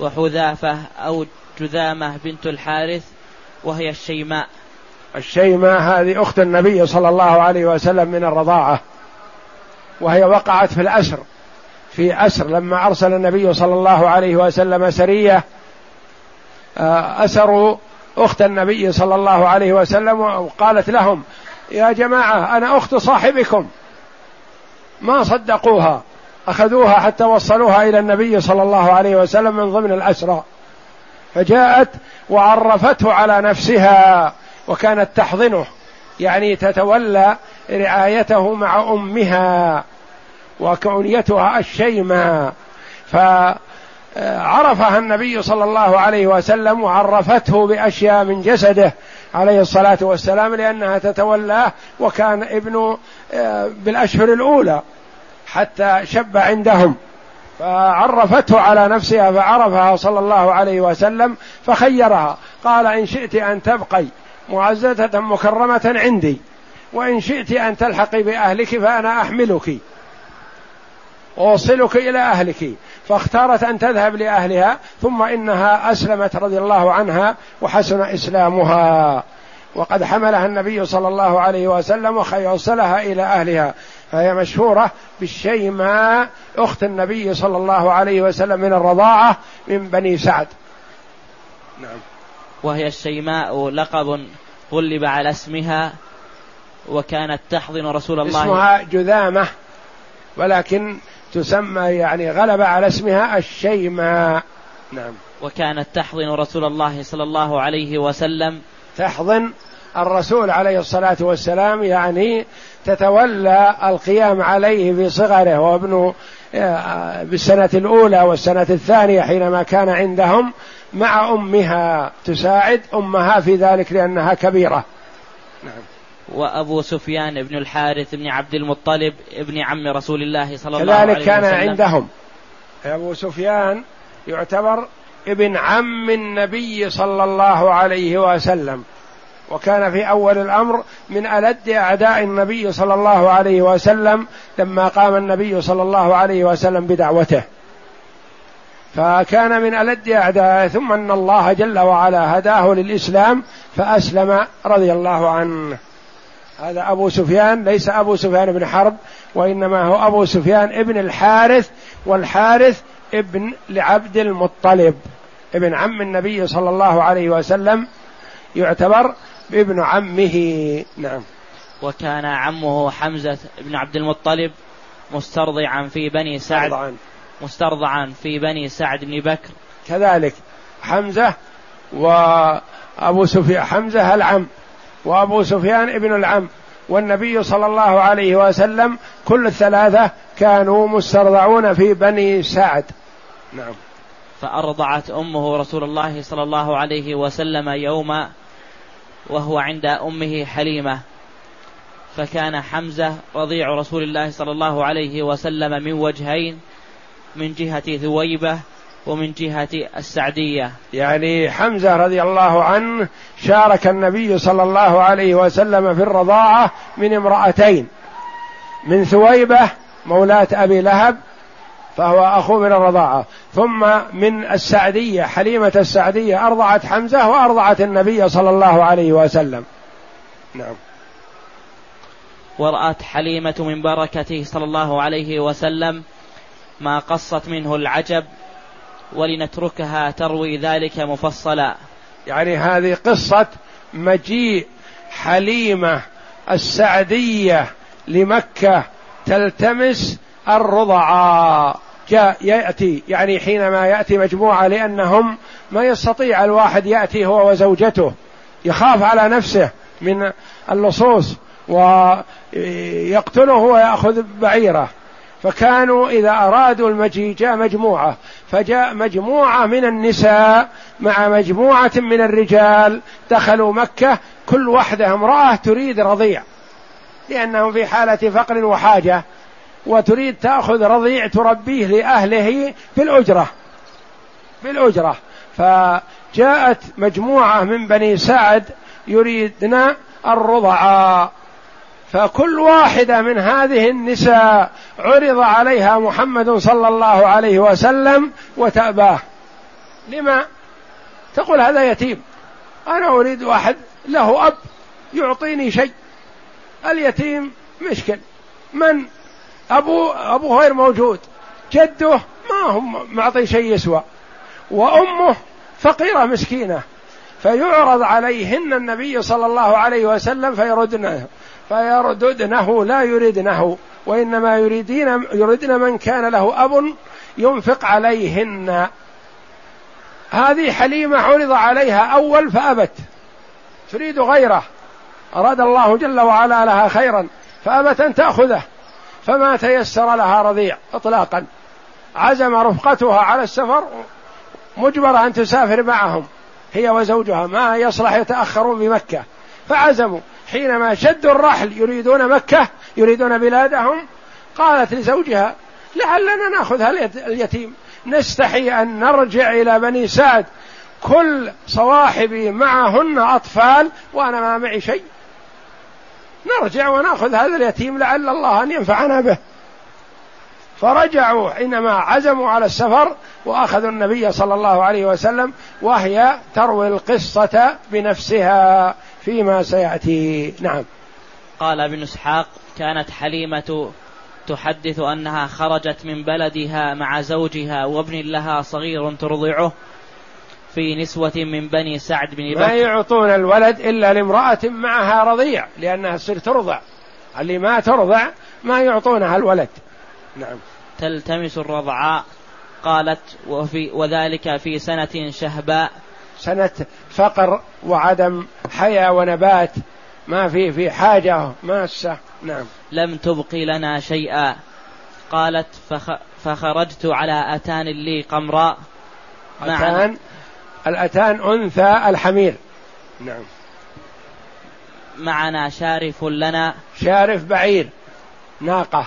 وحذافة أو جذامة بنت الحارث وهي الشيماء. الشيماء هذه أخت النبي صلى الله عليه وسلم من الرضاعة وهي وقعت في الأسر. في أسر لما أرسل النبي صلى الله عليه وسلم سرية آه، أسروا أخت النبي صلى الله عليه وسلم وقالت لهم يا جماعة أنا أخت صاحبكم. ما صدقوها أخذوها حتى وصلوها إلى النبي صلى الله عليه وسلم من ضمن الأسرى فجاءت وعرفته على نفسها وكانت تحضنه يعني تتولى رعايته مع أمها. وكونيتها الشيمة. فعرفها النبي صلى الله عليه وسلم وعرفته بأشياء من جسده عليه الصلاة والسلام لأنها تتولاه وكان ابن آه، بالأشهر الأولى حتى شب عندهم. فعرفته على نفسها فعرفها صلى الله عليه وسلم فخيرها. قال إن شئت أن تبقي معززة مكرمة عندي وإن شئت أن تلحقي بأهلك فأنا أحملك. وأوصلك إلى أهلك. فاختارت أن تذهب لأهلها ثم إنها أسلمت رضي الله عنها وحسن إسلامها. وقد حملها النبي صلى الله عليه وسلم وخيوصلها إلى أهلها. فهي مشهورة بالشيماء أخت النبي صلى الله عليه وسلم من الرضاعة من بني سعد. نعم. وهي الشيماء لقب غلب على اسمها وكانت تحضن رسول الله. اسمها جذامة ولكن تسمى يعني غلب على اسمها الشيماء. نعم. وكانت تحضن رسول الله صلى الله عليه وسلم. تحضن الرسول عليه الصلاة والسلام يعني تتولى القيام عليه في صغره وابن آه، بالسنة الأولى والسنة الثانية حينما كان عندهم مع أمها تساعد أمها في ذلك لأنها كبيرة. نعم. وأبو سفيان بن الحارث بن عبد المطلب ابن عم رسول الله صلى الله عليه وسلم. كذلك كان عندهم. أبو سفيان يعتبر ابن عم النبي صلى الله عليه وسلم. وكان في أول الأمر من ألد أعداء النبي صلى الله عليه وسلم لما قام النبي صلى الله عليه وسلم بدعوته. فكان من ألد اعدائه ثم أن الله جل وعلا هداه للإسلام فأسلم رضي الله عنه. هذا أبو سفيان ليس أبو سفيان بن حرب وإنما هو أبو سفيان ابن الحارث والحارث ابن لعبد المطلب. ابن عم النبي صلى الله عليه وسلم يعتبر ابن عمه. نعم. وكان عمه حمزة بن عبد المطلب مسترضعا في بني سعد مسترضعا, مسترضعا في بني سعد بن بكر. كذلك حمزة وأبو سفيان حمزة العم وأبو سفيان ابن العم والنبي صلى الله عليه وسلم كل الثلاثة كانوا مسترضعون في بني سعد. نعم. فأرضعت أمه رسول الله صلى الله عليه وسلم يوم وهو عند أمه حليمة. فكان حمزة رضيع رسول الله صلى الله عليه وسلم من وجهين من جهة ثويبة ومن جهة السعدية. يعني حمزة رضي الله عنه شارك النبي صلى الله عليه وسلم في الرضاعة من امرأتين من ثويبة مولاة أبي لهب فهو أخو من الرضاعة ثم من السعدية حليمة السعدية أرضعت حمزة وأرضعت النبي صلى الله عليه وسلم. نعم. ورأت حليمة من بركته صلى الله عليه وسلم ما قصت منه العجب ولنتركها تروي ذلك مفصلا. يعني هذه قصة مجيء حليمة السعدية لمكة تلتمس الرضعاء. جاء يأتي يعني حينما يأتي مجموعة لأنهم ما يستطيع الواحد يأتي هو وزوجته. يخاف على نفسه من اللصوص ويقتله ويأخذ بعيره. فكانوا إذا أرادوا المجيء جاء مجموعة فجاء مجموعة من النساء مع مجموعة من الرجال دخلوا مكة كل وحدة امرأة تريد رضيع لأنهم في حالة فقر وحاجة وتريد تأخذ رضيع تربيه لأهله بالأجرة بالأجرة فجاءت مجموعة من بني سعد يريدن الرضعاء. فكل واحدة من هذه النساء عرض عليها محمد صلى الله عليه وسلم وتأباه. لما؟ تقول هذا يتيم. أنا أريد واحد له أب يعطيني شيء. اليتيم مشكل. من؟ أبوه أبوه غير موجود. جده ما هم معطي شيء يسوى. وأمه فقيرة مسكينة. فيعرض عليهن النبي صلى الله عليه وسلم فيردنه فيرددنه لا يريدنه. وإنما يريدين يريدن من كان له أب ينفق عليهن. هذه حليمة عرض عليها أول فأبت. تريد غيره. أراد الله جل وعلا لها خيرا فأبت أن تأخذه. فما تيسر لها رضيع اطلاقا. عزم رفقتها على السفر مجبرة أن تسافر معهم. هي وزوجها ما يصلح يتأخرون بمكة. فعزموا. حينما شدوا الرحل يريدون مكة يريدون بلادهم قالت لزوجها لعلنا نأخذ اليتيم. نستحي أن نرجع إلى بني سعد. كل صواحبي معهن أطفال وأنا ما معي شيء. نرجع ونأخذ هذا اليتيم لعل الله أن ينفعنا به. فرجعوا حينما عزموا على السفر وأخذوا النبي صلى الله عليه وسلم وهي تروي القصة بنفسها. فيما سيأتي. نعم. قال ابن إسحاق كانت حليمة تحدث أنها خرجت من بلدها مع زوجها وابن لها صغير ترضعه في نسوة من بني سعد بن بكر. ما يعطون الولد إلا لامرأة معها رضيع لأنها تصير ترضع. اللي ما ترضع ما يعطونها الولد. نعم. تلتمس الرضعاء قالت وفي وذلك في سنة شهباء سنة فقر وعدم حياة ونبات. ما في في حاجة ماسة نعم. لم تبقي لنا شيئا. قالت فخ فخرجت على أتان لي قمراء أتان الأتان أنثى الحمير. نعم. معنا شارف لنا. شارف بعير. ناقة.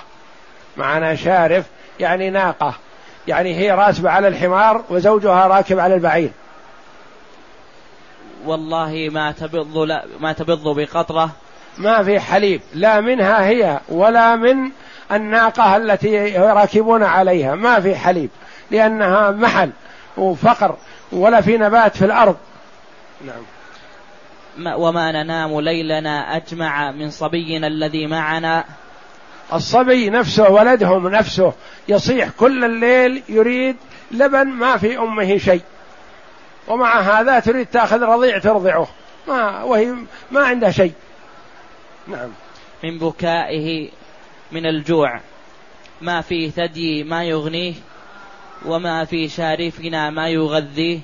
معنا شارف يعني ناقة. يعني هي راسبة على الحمار وزوجها راكب على البعير. والله ما تبض ما تبض بقطرة. ما في حليب. لا منها هي ولا من الناقة التي راكبون عليها. ما في حليب لأنها محل وفقر ولا في نبات في الأرض. نعم. وما ننام ليلنا أجمع من صبينا الذي معنا. الصبي نفسه ولدهم نفسه يصيح كل الليل يريد لبن ما في أمه شيء. ومع هذا تريد تأخذ رضيع ترضعه. ما وهي ما عندها شيء. نعم. من بكائه من الجوع. ما في ثدي ما يغنيه وما في شارفنا ما يغذيه.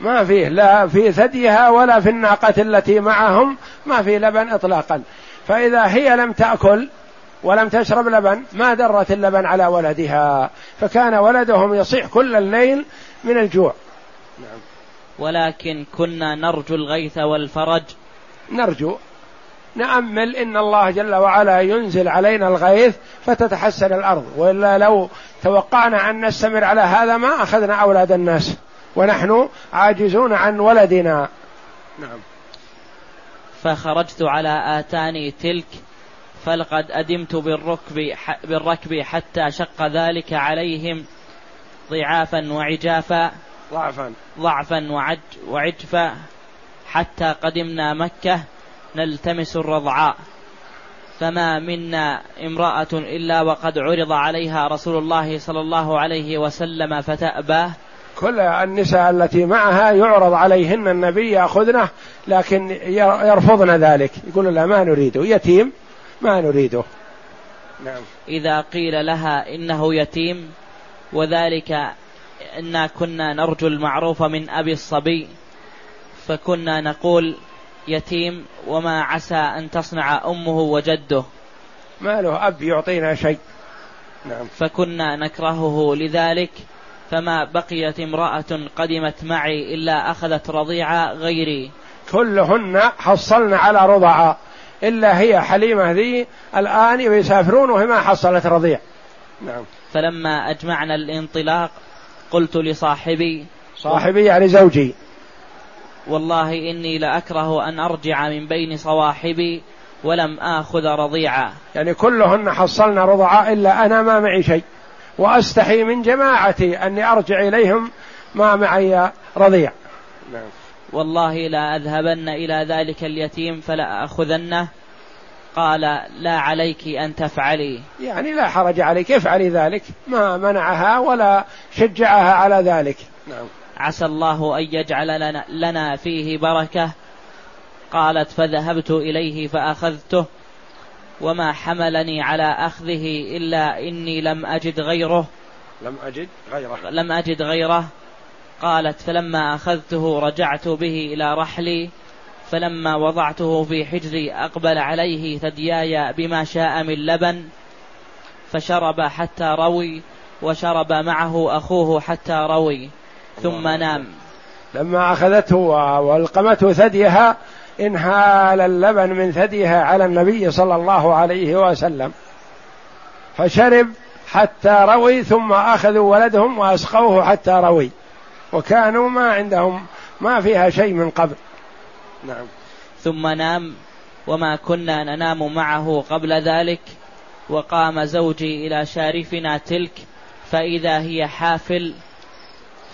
ما فيه لا في ثديها ولا في الناقة التي معهم ما في لبن إطلاقا. فإذا هي لم تأكل ولم تشرب لبن ما درت اللبن على ولدها. فكان ولدهم يصيح كل الليل من الجوع. نعم. ولكن كنا نرجو الغيث والفرج. نرجو نأمل إن الله جل وعلا ينزل علينا الغيث فتتحسن الأرض. وإلا لو توقعنا أن نستمر على هذا ما أخذنا أولاد الناس. ونحن عاجزون عن ولدنا. نعم. فخرجت على آتاني تلك فلقد أدمت بالركب بالركب حتى شق ذلك عليهم ضعافا وعجافا. ضعفا. ضعفا وعج وعجفا حتى قدمنا مكة نلتمس الرضعاء فما منا امرأة إلا وقد عرض عليها رسول الله صلى الله عليه وسلم فتأباه كل النساء التي معها يعرض عليهن النبي ياخذنه لكن يرفضن ذلك. يقول لا ما نريده. يتيم؟ ما نريده. نعم. إذا قيل لها إنه يتيم وذلك إنا كنا نرجو المعروف من أبي الصبي فكنا نقول يتيم وما عسى أن تصنع أمه وجده. ما له أب يعطينا شيء. نعم. فكنا نكرهه لذلك فما بقيت امرأة قدمت معي إلا أخذت رضيع غيري. كلهن حصلن على رضعاء إلا هي حليمة ذي الآن يسافرون وهي ما حصلت رضيع. نعم. فلما أجمعنا الانطلاق قلت لصاحبي صاحبي يعني زوجي. والله إني لأكره أن أرجع من بين صواحبي ولم آخذ رضيعا. يعني كلهن حصلن رضعاء إلا أنا ما معي شيء. وأستحي من جماعتي أني أرجع إليهم ما معي رضيع. نعم. والله لا أذهبن إلى ذلك اليتيم فلا أخذنه. قال لا عليك أن تفعلي. يعني لا حرج عليك افعلي ذلك. ما منعها ولا شجعها على ذلك. نعم. عسى الله أن يجعل لنا, لنا فيه بركة. قالت فذهبت إليه فأخذته. وما حملني على أخذه إلا إني لم أجد غيره. لم أجد غيره. لم أجد غيره. قالت فلما أخذته رجعت به إلى رحلي. فلما وضعته في حجري أقبل عليه ثدياي بما شاء من لبن فشرب حتى روي وشرب معه أخوه حتى روي ثم نام. لما أخذته وألقمته ثديها انهال اللبن من ثديها على النبي صلى الله عليه وسلم. فشرب حتى روي ثم أخذوا ولدهم وأسقوه حتى روي. وكانوا ما عندهم ما فيها شيء من قبل. نعم. ثم نام وما كنا ننام معه قبل ذلك وقام زوجي إلى شارفنا تلك فإذا هي حافل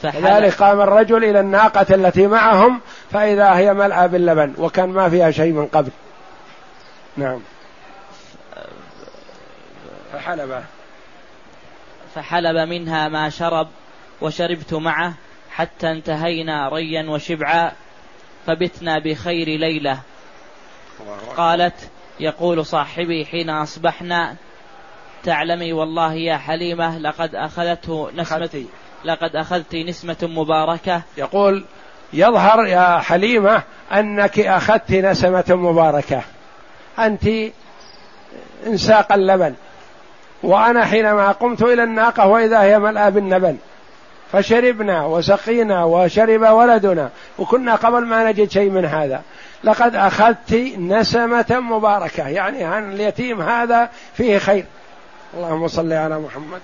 فذلك قام الرجل إلى الناقة التي معهم فإذا هي ملأى باللبن وكان ما فيها شيء من قبل. نعم. فحلب. فحلب منها ما شرب وشربت معه حتى انتهينا ريا وشبعا فبتنا بخير ليلة. قالت يقول صاحبي حين أصبحنا تعلمي والله يا حليمة لقد أخذته نسمة لقد أخذت نسمة مباركة. يقول يظهر يا حليمة أنك أخذت نسمة مباركة. أنت إنساق اللبن. وأنا حينما قمت إلى الناقة وإذا هي ملأى بالنبن. فشربنا وسقينا وشرب ولدنا. وكنا قبل ما نجد شيء من هذا. لقد أخذت نسمة مباركة. يعني عن اليتيم هذا فيه خير. اللهم صل على محمد.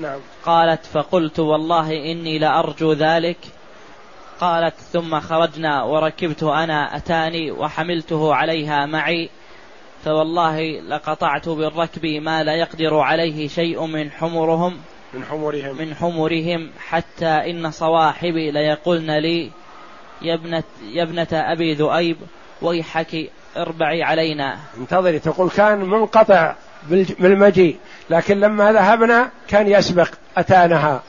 نعم. قالت فقلت والله إني لأرجو ذلك. قالت ثم خرجنا وركبت أنا أتاني وحملته عليها معي. فوالله لقطعت بالركب ما لا يقدر عليه شيء من حمرهم. من حمرهم من حمرهم حتى إن صواحبي ليقولن لي يا ابنة, يا ابنة أبي ذؤيب ويحك اربعي علينا. انتظري تقول كان منقطع بالمجيء لكن لما ذهبنا كان يسبق أتانها.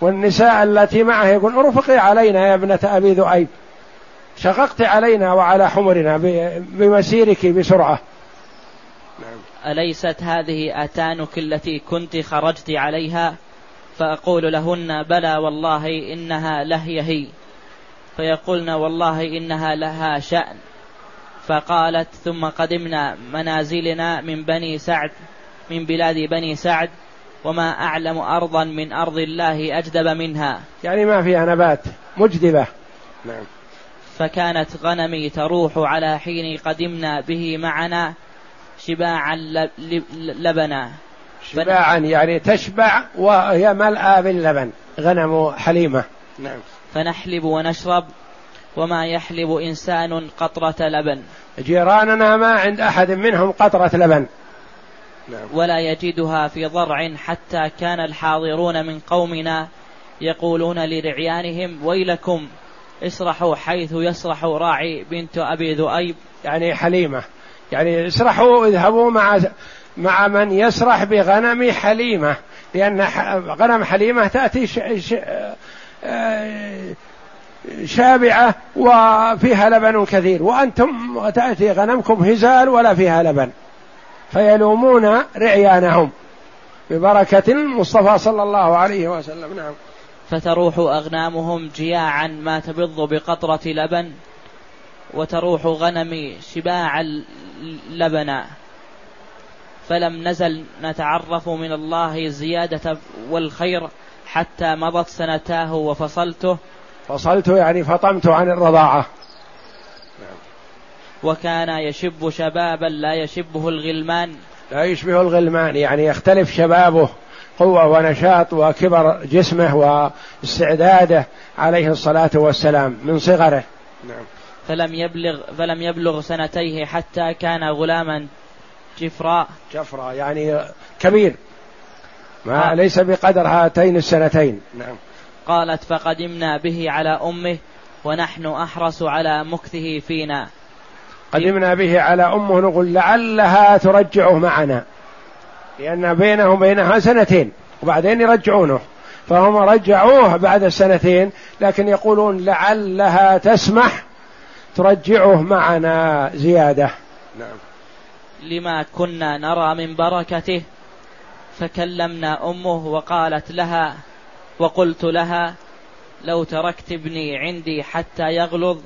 والنساء التي معه يقول ارفقي علينا يا ابنة أبي ذؤيب شققت علينا وعلى حمرنا بمسيرك بسرعة. أليست هذه أتانك التي كنت خرجت عليها؟ فأقول لهن بلى والله إنها لهي هي فيقولن والله إنها لها شأن. فقالت ثم قدمنا منازلنا من بني سعد من بلاد بني سعد وما أعلم أرضا من أرض الله أجدب منها. يعني ما فيها نبات مجدبة. نعم. فكانت غنمي تروح على حين قدمنا به معنا شباعا لبنا شباعا يعني تشبع وهي ملأى باللبن غنم حليمة. نعم. فنحلب ونشرب وما يحلب إنسان قطرة لبن. جيراننا ما عند أحد منهم قطرة لبن. نعم. ولا يجدها في ضرع حتى كان الحاضرون من قومنا يقولون لرعيانهم ويلكم اسرحوا حيث يسرح راعي بنت أبي ذؤيب. يعني حليمة. يعني اسرحوا اذهبوا مع مع من يسرح بغنم حليمة لأن غنم ش... ش... آه، شابعة وفيها لبن كثير وأنتم تأتي غنمكم هزال ولا فيها لبن فيلومون رعيانهم ببركة المصطفى صلى الله عليه وسلم. نعم. فتروح أغنامهم جياعا ما تبض بقطرة لبن. وتروح غنمي شباع لبنا فلم نزل نتعرف من الله الزيادة والخير حتى مضت سنتاه وفصلته. فصلت يعني فطمت عن الرضاعة. وكان يشب شبابا لا يشبه الغلمان. لا يشبه الغلمان يعني يختلف شبابه قوة ونشاط وكبر جسمه واستعداده عليه الصلاة والسلام من صغره. نعم. فلم يبلغ فلم يبلغ سنتيه حتى كان غلاما جفراء. جفراء يعني كبير. ما آه. ليس بقدر هاتين السنتين. نعم. قالت فقدمنا به على أمه ونحن أحرص على مكثه فينا. قدمنا به على أمه نقول لعلها ترجعه معنا. لأن بينه وبينها سنتين وبعدين يرجعونه. فهم رجعوه بعد السنتين لكن يقولون لعلها تسمح ترجعه معنا زيادة. نعم. لما كنا نرى من بركته فكلمنا أمه وقالت لها وقلت لها لو تركت ابني عندي حتى يغلظ.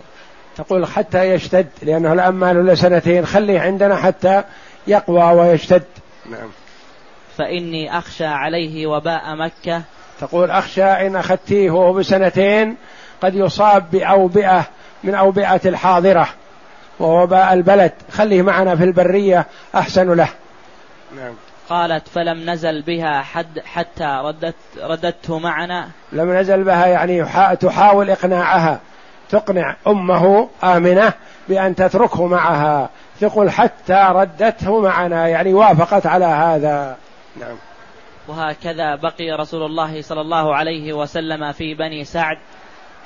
تقول حتى يشتد لأنه الآن ما له سنتين خليه عندنا حتى يقوى ويشتد. نعم. فإني أخشى عليه وباء مكة. تقول أخشى إن أخذتيه وهو بسنتين قد يصاب بأوبئة من أوبئة الحاضرة ووباء البلد. خليه معنا في البرية أحسن له. نعم. قالت فلم نزل بها حد حتى ردت ردته معنا. لم نزل بها يعني تحاول إقناعها. تقنع أمه آمنة بأن تتركه معها. تقول حتى ردته معنا. يعني وافقت على هذا. نعم. وهكذا بقي رسول الله صلى الله عليه وسلم في بني سعد.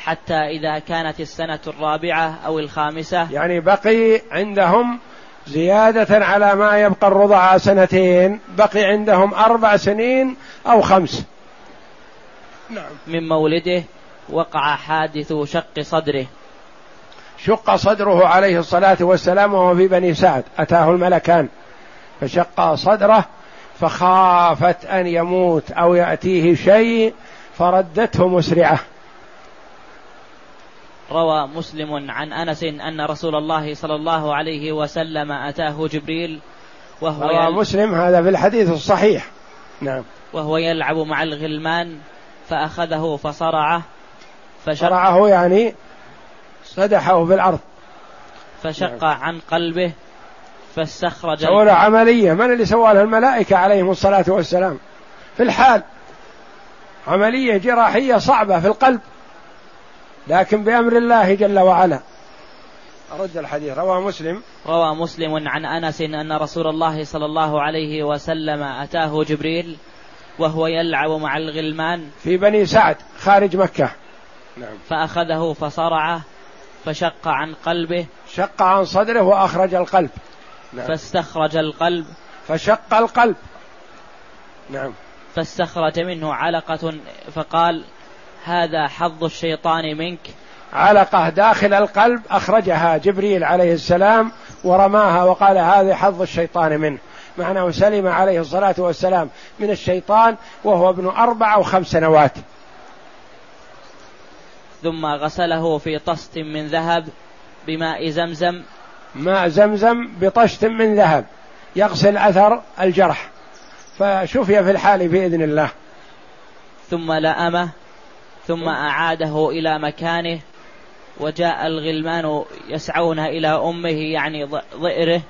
حتى إذا كانت السنة الرابعة أو الخامسة. يعني بقي عندهم زيادة على ما يبقى الرضع سنتين بقي عندهم أربع سنين أو خمس. نعم. من مولده وقع حادث شق صدره. شق صدره عليه الصلاة والسلام وهو في بني سعد. أتاه الملكان. فشق صدره فخافت أن يموت أو يأتيه شيء فردته مسرعة. روى مسلم عن أنس أن رسول الله صلى الله عليه وسلم أتاه جبريل وهو روى. مسلم هذا في الحديث الصحيح. نعم. وهو يلعب مع الغلمان فأخذه فصرعه فشرعه يعني سدحه في الأرض. فشق نعم. عن قلبه فاستخرج سوى عملية. من اللي سوى لها الملائكة عليهم الصلاة والسلام. في الحال عملية جراحية صعبة في القلب. لكن بأمر الله جل وعلا. أرد الحديث. رواه مسلم. روى مسلم عن أنس أن رسول الله صلى الله عليه وسلم أتاه جبريل وهو يلعب مع الغلمان في بني سعد خارج مكة. نعم. فأخذه فصرعه فشق عن قلبه. شق عن صدره وأخرج القلب. نعم. فاستخرج القلب. فشق القلب. نعم. فاستخرج منه علقة فقال هذا حظ الشيطان منك. علقة داخل القلب أخرجها جبريل عليه السلام ورماها وقال هذا حظ الشيطان منه. معناه سلم عليه الصلاة والسلام من الشيطان وهو ابن أربع أو خمس سنوات. ثم غسله في طست من ذهب بماء زمزم. ماء زمزم بطشت من ذهب. يغسل أثر الجرح. فشفي في الحال بإذن الله. ثم لأمه ثم أعاده إلى مكانه وجاء الغلمان يسعون إلى أمه يعني ضئره.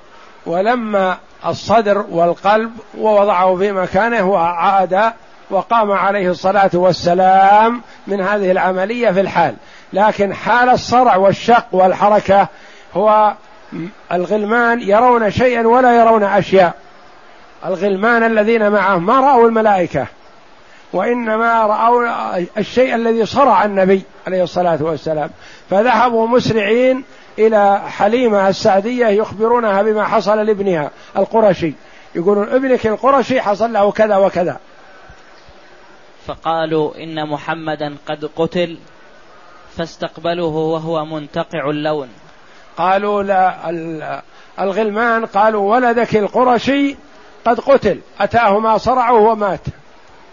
ولما الصدر والقلب ووضعه في مكانه وعاد وقام عليه الصلاة والسلام من هذه العملية في الحال. لكن حال الصرع والشق والحركة هو الغلمان يرون شيئا ولا يرون أشياء. الغلمان الذين معه ما رأوا الملائكة؟ وإنما رأوا الشيء الذي صرع النبي عليه الصلاة والسلام. فذهبوا مسرعين إلى حليمة السعدية يخبرونها بما حصل لابنها القرشي. يقولون ابنك القرشي حصل له كذا وكذا. فقالوا إن محمدا قد قتل فاستقبلوه وهو منتقع اللون. قالوا لا الغلمان قالوا ولدك القرشي قد قتل أتاه ما صرعه ومات.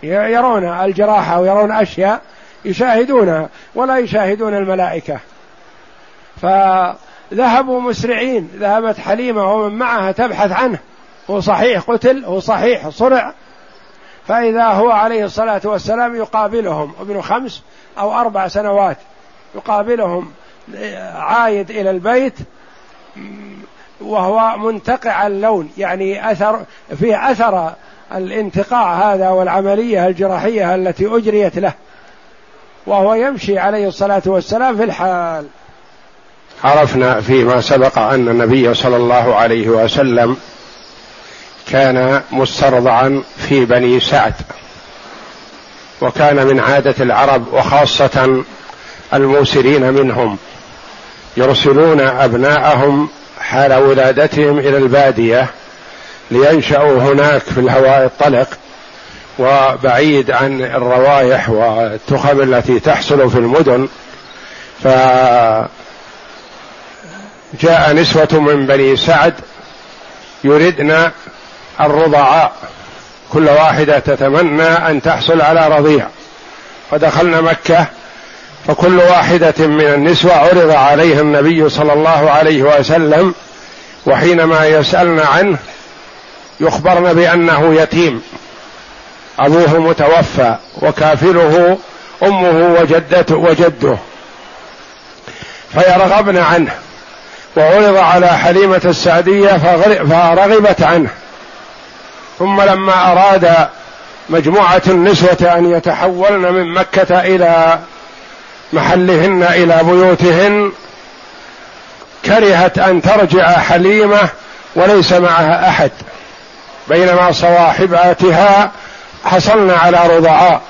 يرون الجراحة ويرون أشياء يشاهدونها ولا يشاهدون الملائكة. فذهبوا مسرعين ذهبت حليمة ومن معها تبحث عنه. هو صحيح قتل هو صحيح صرع. فإذا هو عليه الصلاة والسلام يقابلهم ابن خمس أو أربع سنوات يقابلهم عايد إلى البيت وهو منتقع اللون يعني أثر فيه أثر الانتقاع هذا والعملية الجراحية التي أجريت له وهو يمشي عليه الصلاة والسلام في الحال. عرفنا فيما سبق أن النبي صلى الله عليه وسلم كان مسترضعا في بني سعد وكان من عادة العرب وخاصة الموسرين منهم يرسلون أبناءهم حال ولادتهم إلى البادية لينشأوا هناك في الهواء الطلق وبعيد عن الروائح والتخم التي تحصل في المدن. فجاء نسوة من بني سعد يردن الرضعاء كل واحدة تتمنى أن تحصل على رضيع. فدخلنا مكة فكل واحدة من النسوة عرض عليها النبي صلى الله عليه وسلم وحينما يسألن عنه يخبرن بأنه يتيم. أبوه متوفى وكافله أمه وجدته وجده. فيرغبن عنه. وعرض على حليمة السعدية فرغبت عنه. ثم لما أراد مجموعة النسوة أن يتحولن من مكة إلى محلهن إلى بيوتهن كرهت أن ترجع حليمة وليس معها أحد. بينما صواحباتها حصلن على رضعاء.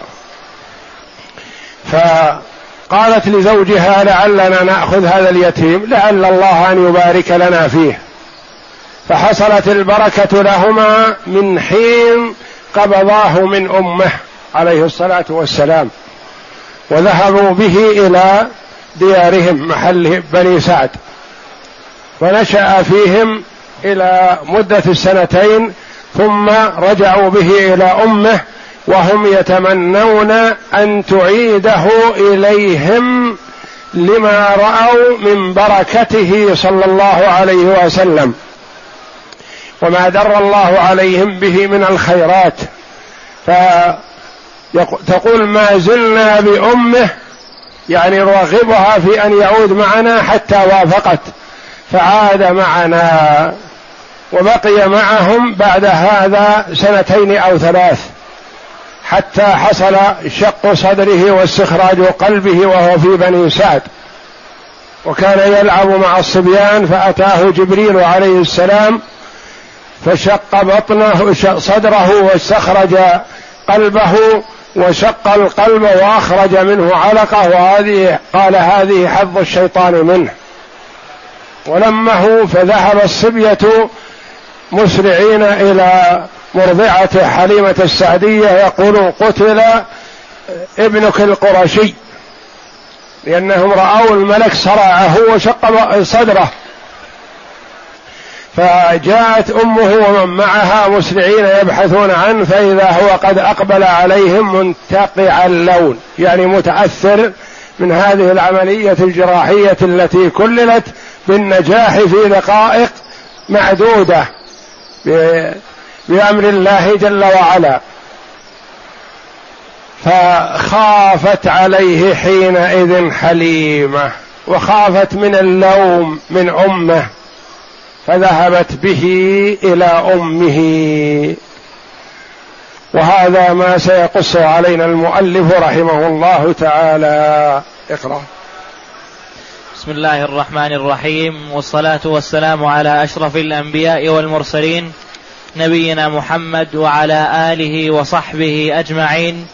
فقالت لزوجها لعلنا نأخذ هذا اليتيم لعل الله أن يبارك لنا فيه. فحصلت البركة لهما من حين قبضاه من أمه عليه الصلاة والسلام وذهبوا به إلى ديارهم محل بني سعد. ونشأ فيهم إلى مدة السنتين ثم رجعوا به إلى أمه وهم يتمنون أن تعيده إليهم لما رأوا من بركته صلى الله عليه وسلم. وما در الله عليهم به من الخيرات. فتقول ما زلنا بأمه يعني نرغبها في أن يعود معنا حتى وافقت. فعاد معنا. وبقي معهم بعد هذا سنتين أو ثلاث حتى حصل شق صدره واستخراج قلبه وهو في بني سعد. وكان يلعب مع الصبيان فأتاه جبريل عليه السلام فشق بطنه صدره واستخرج قلبه وشق القلب وأخرج منه علقة وهذه قال هذه حظ الشيطان منه. ولمه فذهب الصبية مسرعين إلى مرضعة حليمة السعدية يقول قتل ابنك القرشي لأنهم رأوا الملك صرعه وشق صدره. فجاءت أمه ومن معها مسرعين يبحثون عنه فإذا هو قد أقبل عليهم منتقع اللون يعني متاثر من هذه العملية الجراحية التي كللت بالنجاح في دقائق معدودة. بأمر الله جل وعلا. فخافت عليه حينئذ حليمة وخافت من اللوم من أمه فذهبت به إلى أمه. وهذا ما سيقص علينا المؤلف رحمه الله تعالى. اقرأ. بسم الله الرحمن الرحيم والصلاة والسلام على أشرف الأنبياء والمرسلين نبينا محمد وعلى آله وصحبه أجمعين.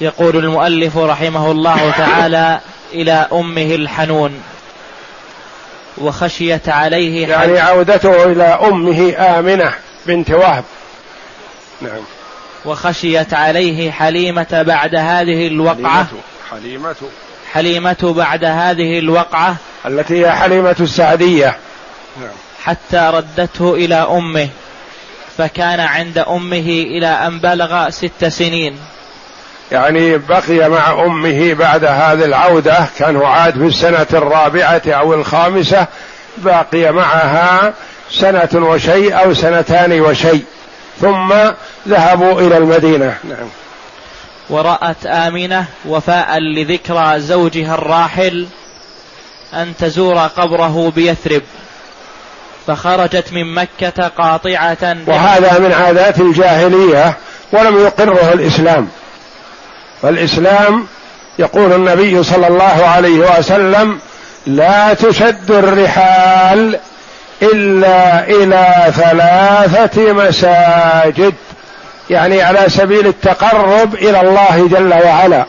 يقول المؤلف رحمه الله تعالى إلى أمه الحنون وخشيت عليه يعني عودته إلى أمه آمنة بنت وهب. نعم. وخشيت عليه حليمة بعد هذه الوقعة. حليمة حليمة. بعد هذه الوقعة التي هي حليمة السعدية. نعم. حتى ردته إلى أمه فكان عند أمه إلى أن بلغ ست سنين. يعني بقي مع أمه بعد هذه العودة كان عاد في السنة الرابعة أو الخامسة بقي معها سنة وشيء أو سنتان وشيء ثم ذهبوا إلى المدينة. نعم. ورأت آمنة وفاء لذكرى زوجها الراحل أن تزور قبره بيثرب فخرجت من مكة قاطعة. وهذا من عادات الجاهلية ولم يقره الإسلام. فالإسلام يقول النبي صلى الله عليه وسلم لا تشد الرحال إلا إلى ثلاثة مساجد. يعني على سبيل التقرب إلى الله جل وعلا.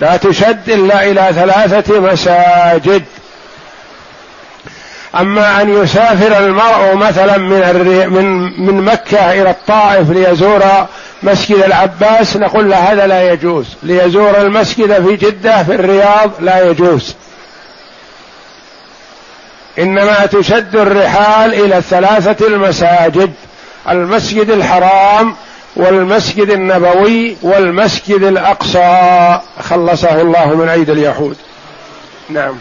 لا تشد إلا إلى ثلاثة مساجد. أما أن يسافر المرء مثلا من من من مكة إلى الطائف ليزور مسجد العباس نقول له هذا لا يجوز. ليزور المسجد في جدة في الرياض لا يجوز. إنما تشد الرحال إلى الثلاثة المساجد. المسجد الحرام والمسجد النبوي والمسجد الأقصى. خلصه الله من ايدي اليهود. نعم.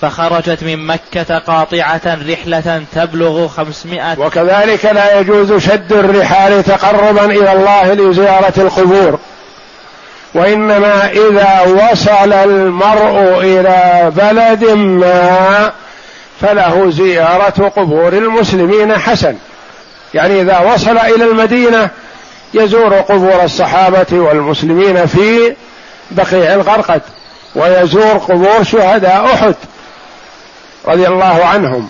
فخرجت من مكة قاطعة رحلة تبلغ خمسمائة. وكذلك لا يجوز شد الرحال تقربا إلى الله لزيارة القبور. وإنما إذا وصل المرء إلى بلد ما فله زيارة قبور المسلمين حسن. يعني إذا وصل إلى المدينة يزور قبور الصحابة والمسلمين في بقيع الغرقد ويزور قبور شهداء أحد رضي الله عنهم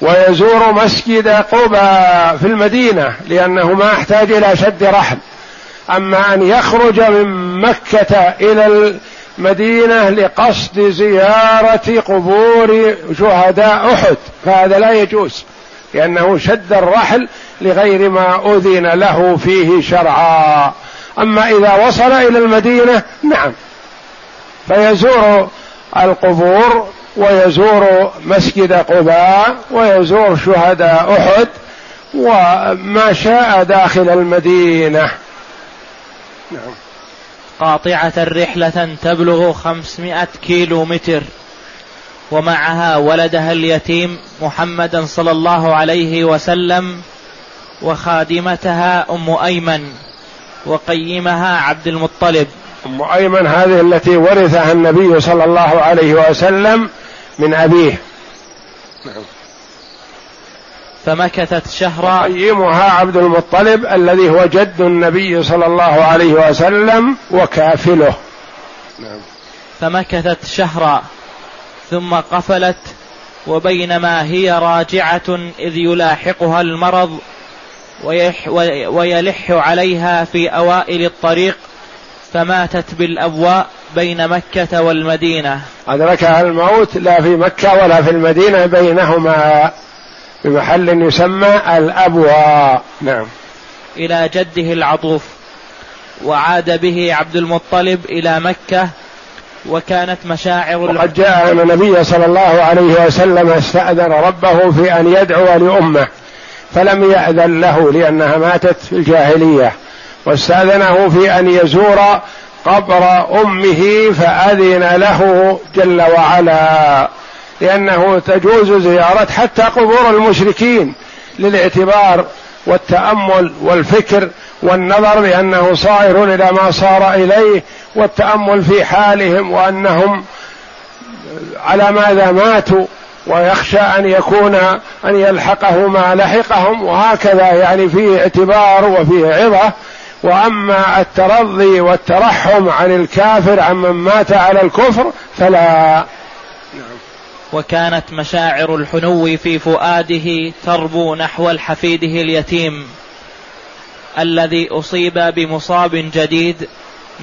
ويزور مسجد قباء في المدينة لأنه ما يحتاج إلى شد رحل أما أن يخرج من مكة إلى المدينة لقصد زيارة قبور شهداء أحد فهذا لا يجوز لأنه شد الرحل لغير ما أذن له فيه شرعا. أما إذا وصل إلى المدينة نعم. فيزور القبور ويزور مسجد قباء ويزور شهداء أحد وما شاء داخل المدينة. نعم. قاطعة رحلة تبلغ خمسمائة كيلو متر ومعها ولدها اليتيم محمدا صلى الله عليه وسلم وخادمتها أم أيمن وقيمها عبد المطلب. أم أيمن هذه التي ورثها النبي صلى الله عليه وسلم من أبيه. نعم. فمكثت شهرا. يقيمها عبد المطلب الذي هو جد النبي صلى الله عليه وسلم وكافله. نعم. فمكثت شهرا. ثم قفلت وبينما هي راجعة إذ يلاحقها المرض ويح ويلح عليها في أوائل الطريق فماتت بالأبواء بين مكة والمدينة. أدركها الموت لا في مكة ولا في المدينة بينهما بمحل يسمى الأبواء نعم. إلى جده العطوف وعاد به عبد المطلب إلى مكة وكانت مشاعر وقد جاء أن النبي صلى الله عليه وسلم استأذن ربه في أن يدعو لأمه. فلم يأذن له لأنها ماتت في الجاهلية واستأذنه في أن يزور قبر أمه فأذن له جل وعلا لأنه تجوز زيارة حتى قبور المشركين للاعتبار والتأمل والفكر والنظر بأنه صائر إلى ما صار إليه والتأمل في حالهم وأنهم على ماذا ماتوا. ويخشى أن يكون أن يلحقه ما لحقهم وهكذا يعني فيه اعتبار وفيه عظة. وأما الترضي والترحم عن الكافر عمن مات على الكفر فلا. نعم. وكانت مشاعر الحنو في فؤاده تربو نحو حفيده اليتيم. الذي أصيب بمصاب جديد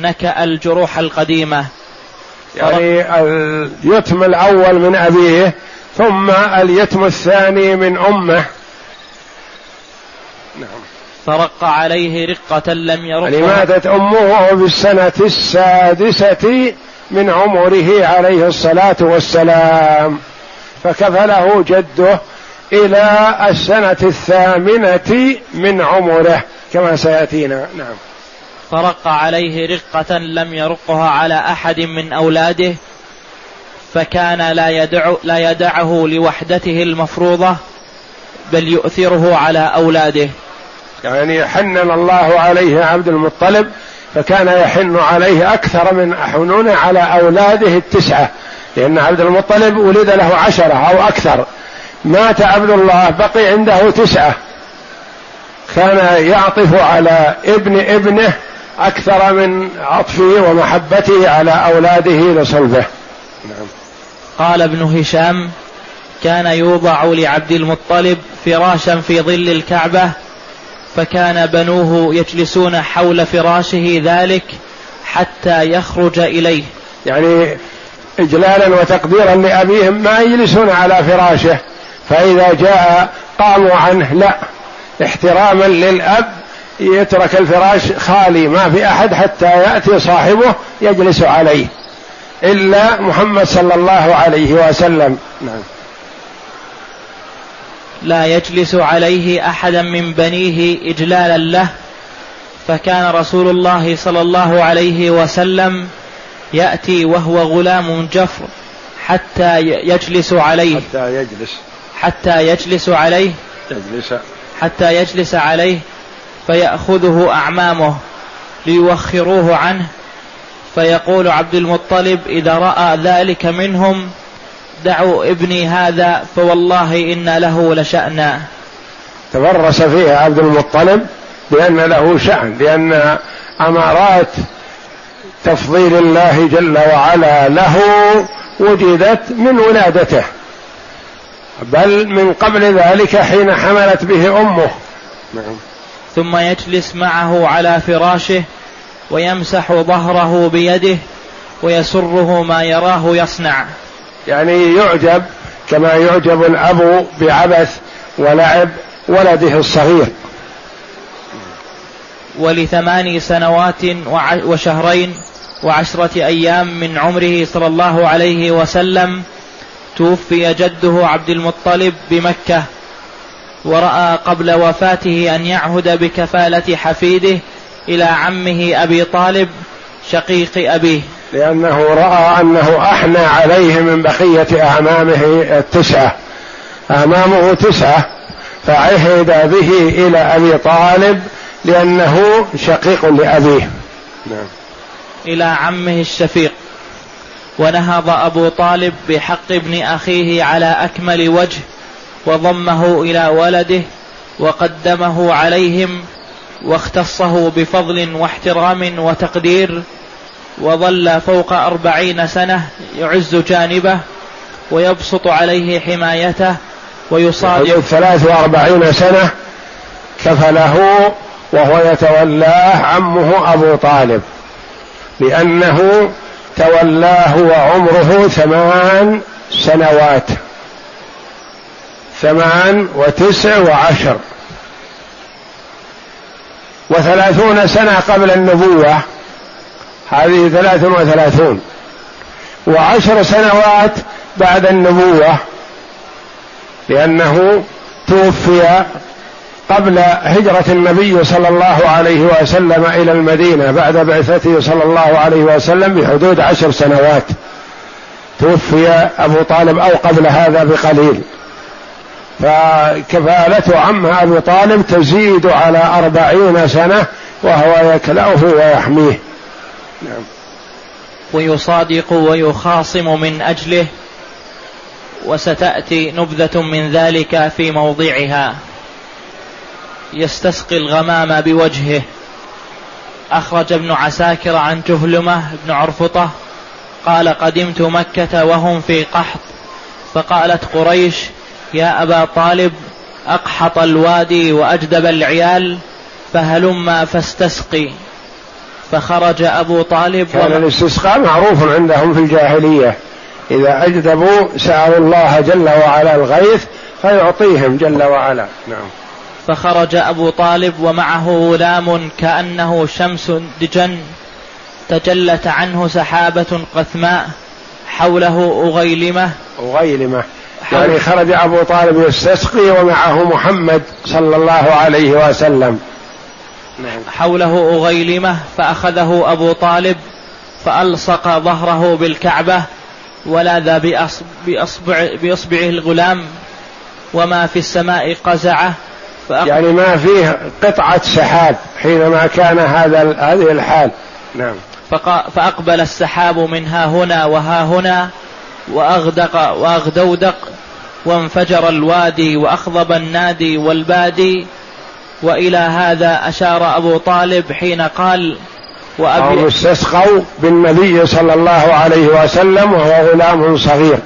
نكأ الجروح القديمة. يعني اليتم الأول من أبيه ثم اليتم الثاني من أمه. نعم. فرق عليه رقة لم يرقها. يعني ماتت أمه في السنة السادسة من عمره عليه الصلاة والسلام. فكفله جده إلى السنة الثامنة من عمره كما سيأتينا. نعم. فرق عليه رقة لم يرقها على أحد من أولاده فكان لا يدع لا يدعه لوحدته المفروضة بل يؤثره على أولاده. يعني حنن الله عليه عبد المطلب فكان يحن عليه أكثر من حنونه على أولاده التسعة لأن عبد المطلب ولد له عشرة أو أكثر. مات عبد الله بقي عنده تسعة. كان يعطف على ابن ابنه أكثر من عطفه ومحبته على أولاده لصلبه. قال ابن هشام كان يوضع لعبد المطلب فراشا في ظل الكعبة فكان بنوه يجلسون حول فراشه ذلك حتى يخرج إليه. يعني إجلالا وتقديرا لأبيهم ما يجلسون على فراشه فإذا جاء قاموا عنه لا احتراما للأب يترك الفراش خالي ما في أحد حتى يأتي صاحبه يجلس عليه. إلا محمد صلى الله عليه وسلم. نعم. لا يجلس عليه احدا من بنيه إجلالا له فكان رسول الله صلى الله عليه وسلم يأتي وهو غلام جفر حتى يجلس عليه. حتى يجلس. حتى يجلس عليه. يجلس. حتى يجلس عليه فيأخذه أعمامه ليوخروه عنه. فيقول عبد المطلب إذا رأى ذلك منهم دعوا ابني هذا فوالله إن له لشأنا تفرس فيها عبد المطلب بأن له شأن لأن أمارات تفضيل الله جل وعلا له وجدت من ولادته بل من قبل ذلك حين حملت به أمه نعم. ثم يجلس معه على فراشه ويمسح ظهره بيده ويسره ما يراه يصنع. يعني يعجب كما يعجب الأب بعبث ولعب ولده الصغير. ولثمان سنوات وشهرين وعشرة أيام من عمره صلى الله عليه وسلم توفي جده عبد المطلب بمكة ورأى قبل وفاته أن يعهد بكفالة حفيده إلى عمه أبي طالب شقيق أبيه. لأنه رأى أنه أحنى عليه من بقية أعمامه التسعة. أعمامه تسعة. فعهد به إلى أبي طالب لأنه شقيق لأبيه. نعم. إلى عمه الشفيق. ونهض أبو طالب بحق ابن أخيه على أكمل وجه وضمه إلى ولده وقدمه عليهم واختصه بفضل واحترام وتقدير وظل فوق أربعين سنة يعز جانبه ويبسط عليه حمايته ويصادق ثلاث وأربعين سنة كفله وهو يتولاه عمه أبو طالب لأنه تولاه وعمره ثمان سنوات ثمان وتسع وعشر. وثلاثون سنة قبل النبوة. هذه ثلاث وثلاثون. وعشر سنوات بعد النبوة. لأنه توفي قبل هجرة النبي صلى الله عليه وسلم إلى المدينة بعد بعثته صلى الله عليه وسلم بحدود عشر سنوات. توفي أبو طالب أو قبل هذا بقليل. فكفالة عمه أبي طالب تزيد على أربعين سنة وهو يكلأه ويحميه. نعم. ويصادق ويخاصم من أجله وستأتي نبذة من ذلك في موضعها. يستسقي الغمام بوجهه. أخرج ابن عساكر عن جهلمة بن عرفطة قال قدمت مكة وهم في قحط فقالت قريش يا أبا طالب أقحط الوادي وأجدب العيال فهلما فاستسقي. فخرج أبو طالب كان الاستسقاء معروف عندهم في الجاهلية. إذا أجدبوا سألوا الله جل وعلا الغيث فيعطيهم جل وعلا. نعم. فخرج أبو طالب ومعه غلام كأنه شمس دجن تجلت عنه سحابة قثماء حوله أغيلمة. أغيلمة. يعني خرج أبو طالب يستسقي ومعه محمد صلى الله عليه وسلم. نعم. حوله أغيلمة فأخذه أبو طالب فألصق ظهره بالكعبة ولاذ بأصبع بإصبعه الغلام وما في السماء قزعة يعني ما فيه قطعة سحاب حينما كان هذا هذه الحال. نعم. فأقبل السحاب من ها هنا وها هنا وأغدق وأغدودق وانفجر الوادي وأخضب النادي والبادي. وإلى هذا أشار أبو طالب حين قال وأبي استسقوا بالنبي صلى الله عليه وسلم وهو غلام صغير.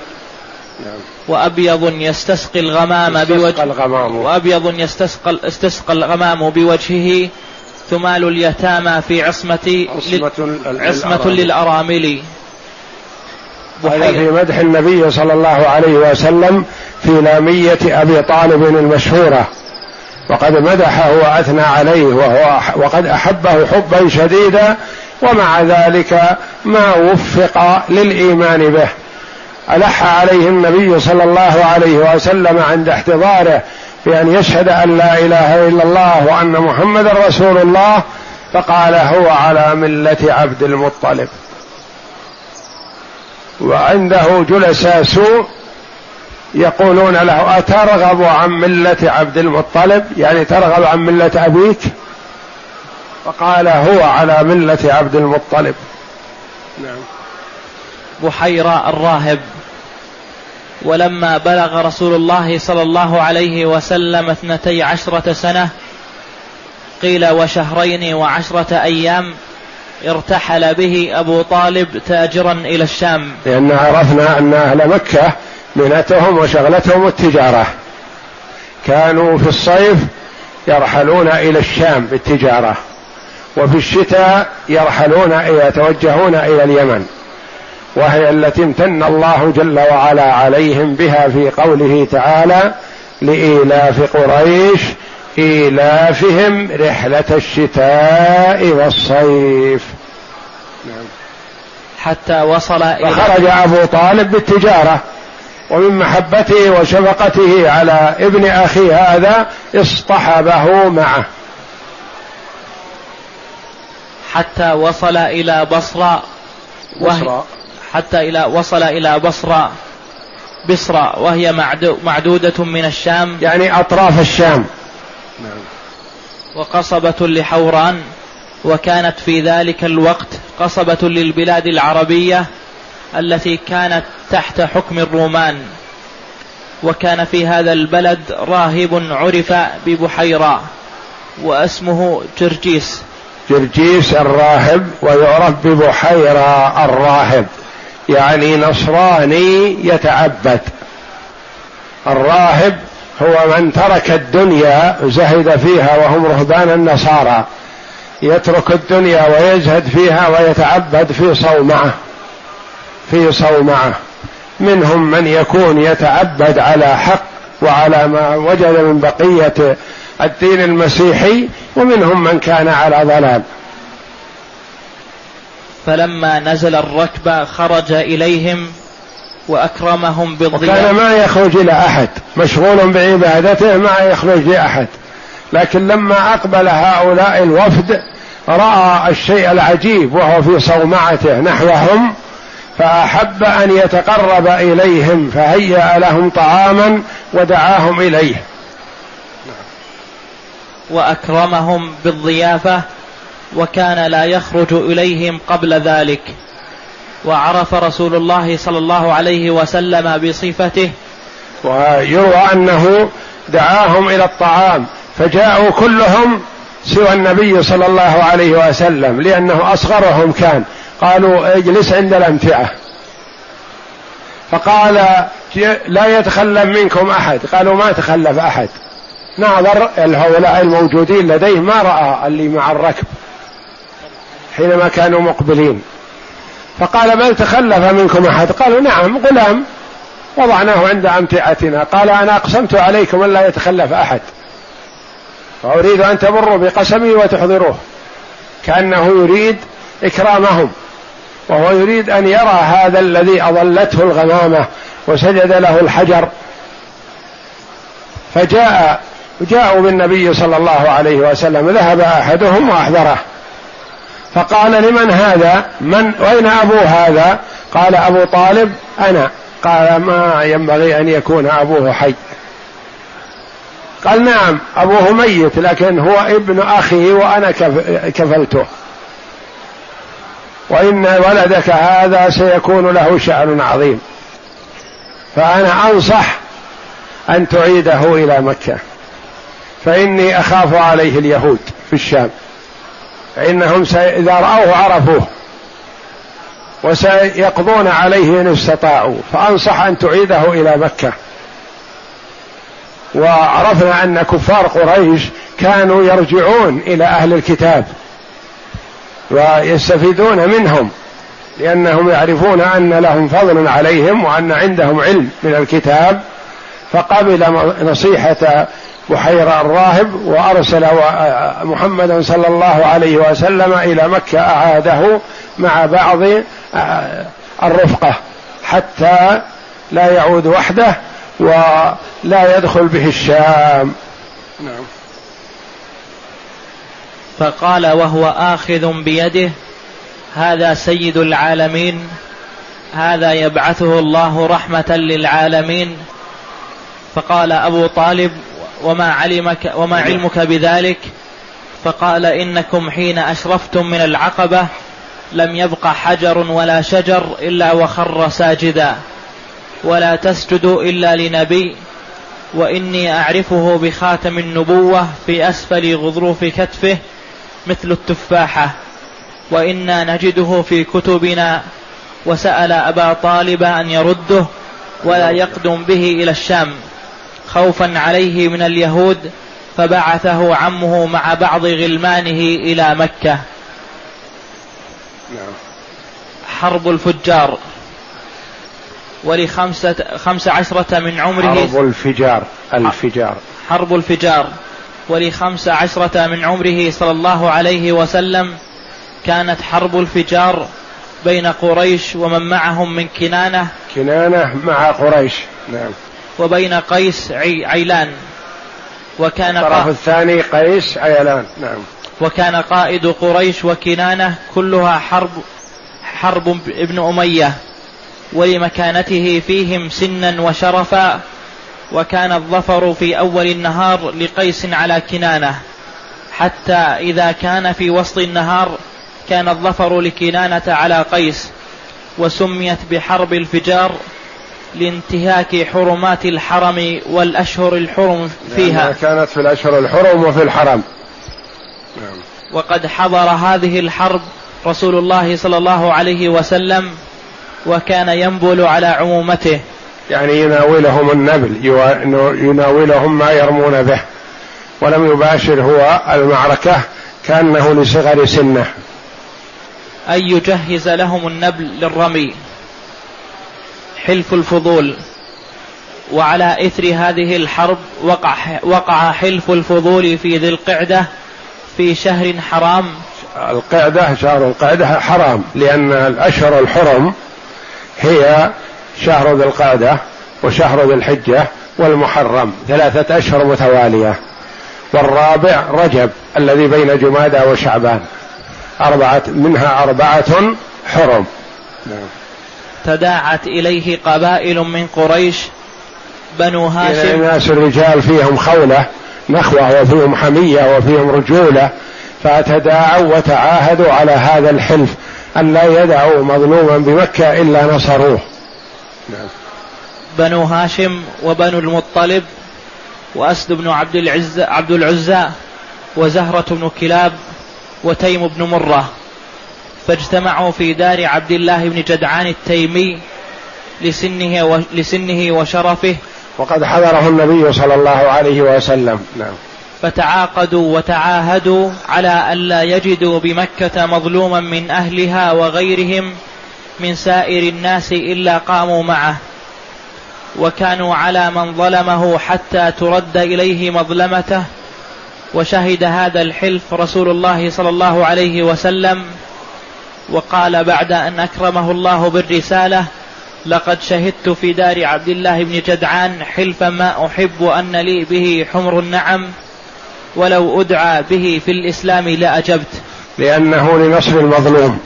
وأبيض يستسقي الغمام بوجه الغمام. وأبيض يستسقى استسقى الغمام بوجهه. ثمال اليتامى في عصمة عصمة, عصمة للأرامل. هذا في مدح النبي صلى الله عليه وسلم في لامية أبي طالب المشهورة. وقد مدحه وأثنى عليه وهو وقد أحبه حبا شديدا ومع ذلك ما وفق للإيمان به. ألح عليه النبي صلى الله عليه وسلم عند احتضاره بأن يشهد أن لا إله إلا الله وأن محمد رسول الله فقال هو على ملة عبد المطلب. وعنده جلساء سوء يقولون له أترغب عن ملة عبد المطلب؟ يعني ترغب عن ملة أبيك؟ فقال هو على ملة عبد المطلب. نعم. بحيرة الراهب. ولما بلغ رسول الله صلى الله عليه وسلم اثنتي عشرة سنة قيل وشهرين وعشرة أيام ارتحل به أبو طالب تاجرا إلى الشام. لأن عرفنا أن أهل مكة منتهم وشغلتهم التجارة. كانوا في الصيف يرحلون إلى الشام بالتجارة وفي الشتاء يرحلون يتوجهون إلى اليمن. وهي التي امتن الله جل وعلا عليهم بها في قوله تعالى لإيلاف قريش إيلافهم رحلة الشتاء والصيف. نعم. حتى وصل إلى فخرج أبو طالب بالتجارة ومن محبته وشفقته على ابن أخي هذا اصطحبه معه. حتى وصل إلى بصرى بصرى حتى إلى وصل إلى بصرى بصرى وهي معدودة من الشام. يعني أطراف الشام. نعم. وقصبة لحوران وكانت في ذلك الوقت قصبة للبلاد العربية التي كانت تحت حكم الرومان. وكان في هذا البلد راهب عرف ببحيرة واسمه جرجيس. جرجيس الراهب ويعرف ببحيرة الراهب يعني نصراني يتعبد. الراهب هو من ترك الدنيا زهد فيها وهم رهبان النصارى. يترك الدنيا ويزهد فيها ويتعبد في صومعه في صومعه. منهم من يكون يتعبد على حق وعلى ما وجد من بقية الدين المسيحي ومنهم من كان على ضلال. فلما نزل الركب خرج إليهم وأكرمهم بالضيافة وكان ما يخرج إلى أحد مشغول بعبادته ما يخرج لأحد لكن لما أقبل هؤلاء الوفد رأى الشيء العجيب وهو في صومعته نحوهم فأحب أن يتقرب إليهم فهيأ لهم طعاما ودعاهم إليه. وأكرمهم بالضيافة وكان لا يخرج إليهم قبل ذلك. وعرف رسول الله صلى الله عليه وسلم بصفته. ويروى أنه دعاهم إلى الطعام فجاءوا كلهم سوى النبي صلى الله عليه وسلم لأنه أصغرهم كان. قالوا اجلس عند الأمتعة. فقال لا يتخلف منكم أحد. قالوا ما تخلف أحد. ناظر هؤلاء الموجودين لديه ما رأى اللي مع الركب حينما كانوا مقبلين. فقال بل تخلف منكم أحد؟ قالوا نعم غلام. وضعناه عند أمتعتنا. قال أنا أقسمت عليكم الا يتخلف أحد. وأريد أن تبروا بقسمي وتحضروه. كأنه يريد إكرامهم. وهو يريد أن يرى هذا الذي أضلته الغمامة وسجد له الحجر. فجاء جاءوا بالنبي صلى الله عليه وسلم. ذهب أحدهم وأحضره. فقال لمن هذا؟ من؟ أين أبو هذا؟ قال أبو طالب أنا. قال ما ينبغي أن يكون أبوه حي. قال نعم أبوه ميت لكن هو ابن أخي وأنا كفلته. وإن ولدك هذا سيكون له شأن عظيم. فأنا أنصح أن تعيده إلى مكة. فإني أخاف عليه اليهود في الشام. فإنهم إذا رأوه عرفوه وسيقضون عليه إن استطاعوا. فأنصح أن تعيده إلى مكة. وعرفنا أن كفار قريش كانوا يرجعون إلى أهل الكتاب ويستفيدون منهم لأنهم يعرفون أن لهم فضل عليهم وأن عندهم علم من الكتاب. فقبل نصيحة بحيرة الراهب وأرسل محمدا صلى الله عليه وسلم إلى مكة أعاده مع بعض الرفقة حتى لا يعود وحده ولا يدخل به الشام. نعم. فقال وهو آخذ بيده هذا سيد العالمين هذا يبعثه الله رحمة للعالمين. فقال أبو طالب وما علمك وما علمك بذلك؟ فقال إنكم حين أشرفتم من العقبة لم يبق حجر ولا شجر إلا وخر ساجدا. ولا تسجدوا إلا لنبي. وإني أعرفه بخاتم النبوة في أسفل غضروف كتفه مثل التفاحة. وإنا نجده في كتبنا. وسأل أبا طالب أن يرده ولا يقدم به إلى الشام. خوفا عليه من اليهود فبعثه عمه مع بعض غلمانه إلى مكة. نعم. حرب الفجار. ولخمسة خمس عشرة من عمره. حرب الفجار الفجار. حرب الفجار. ولخمس عشرة من عمره صلى الله عليه وسلم كانت حرب الفجار بين قريش ومن معهم من كنانة. كنانة مع قريش. نعم. وبين قيس عي عيلان. وكان الطرف الثاني قيس عيلان نعم. وكان قائد قريش وكنانة كلها حرب حرب ابن أمية. ولمكانته فيهم سنا وشرفا. وكان الظفر في أول النهار لقيس على كنانة. حتى إذا كان في وسط النهار كان الظفر لكنانة على قيس. وسميت بحرب الفجار. لانتهاك حرمات الحرم والأشهر الحرم فيها. كانت في الأشهر الحرم وفي الحرم. نعم. وقد حضر هذه الحرب رسول الله صلى الله عليه وسلم وكان ينبل على عمومته. يعني يناولهم النبل يناولهم ما يرمون به. ولم يباشر هو المعركة كأنه لصغر سنه. أن يجهز لهم النبل للرمي. حلف الفضول وعلى إثر هذه الحرب وقع, وقع حلف الفضول في ذي القعدة في شهر حرام. القعدة شهر القعدة حرام لأن الأشهر الحرم هي شهر ذي القعدة وشهر ذي الحجة والمحرم ثلاثة أشهر متوالية. والرابع رجب الذي بين جمادى وشعبان أربعة منها أربعة حرم. نعم. تداعت إليه قبائل من قريش بنو هاشم. ناس الرجال فيهم خولة نخوة وفيهم حمية وفيهم رجولة فتداعوا وتعاهدوا على هذا الحلف أن لا يدعوا مظلوما بمكة إلا نصروه. نعم. بنو هاشم وبنو المطلب وأسد بن عبد العزة عبد العزى وزهرة بن كلاب وتيم بن مرة. فاجتمعوا في دار عبد الله بن جدعان التيمي لسنه و... لسنه وشرفه. وقد حضره النبي صلى الله عليه وسلم. نعم. فتعاقدوا وتعاهدوا على ألا يجدوا بمكة مظلوما من أهلها وغيرهم من سائر الناس إلا قاموا معه. وكانوا على من ظلمه حتى ترد إليه مظلمته. وشهد هذا الحلف رسول الله صلى الله عليه وسلم وقال بعد أن أكرمه الله بالرسالة لقد شهدت في دار عبد الله بن جدعان حلفا ما أحب أن لي به حمر النعم ولو أدعى به في الإسلام لأجبت. لأنه لنصر المظلوم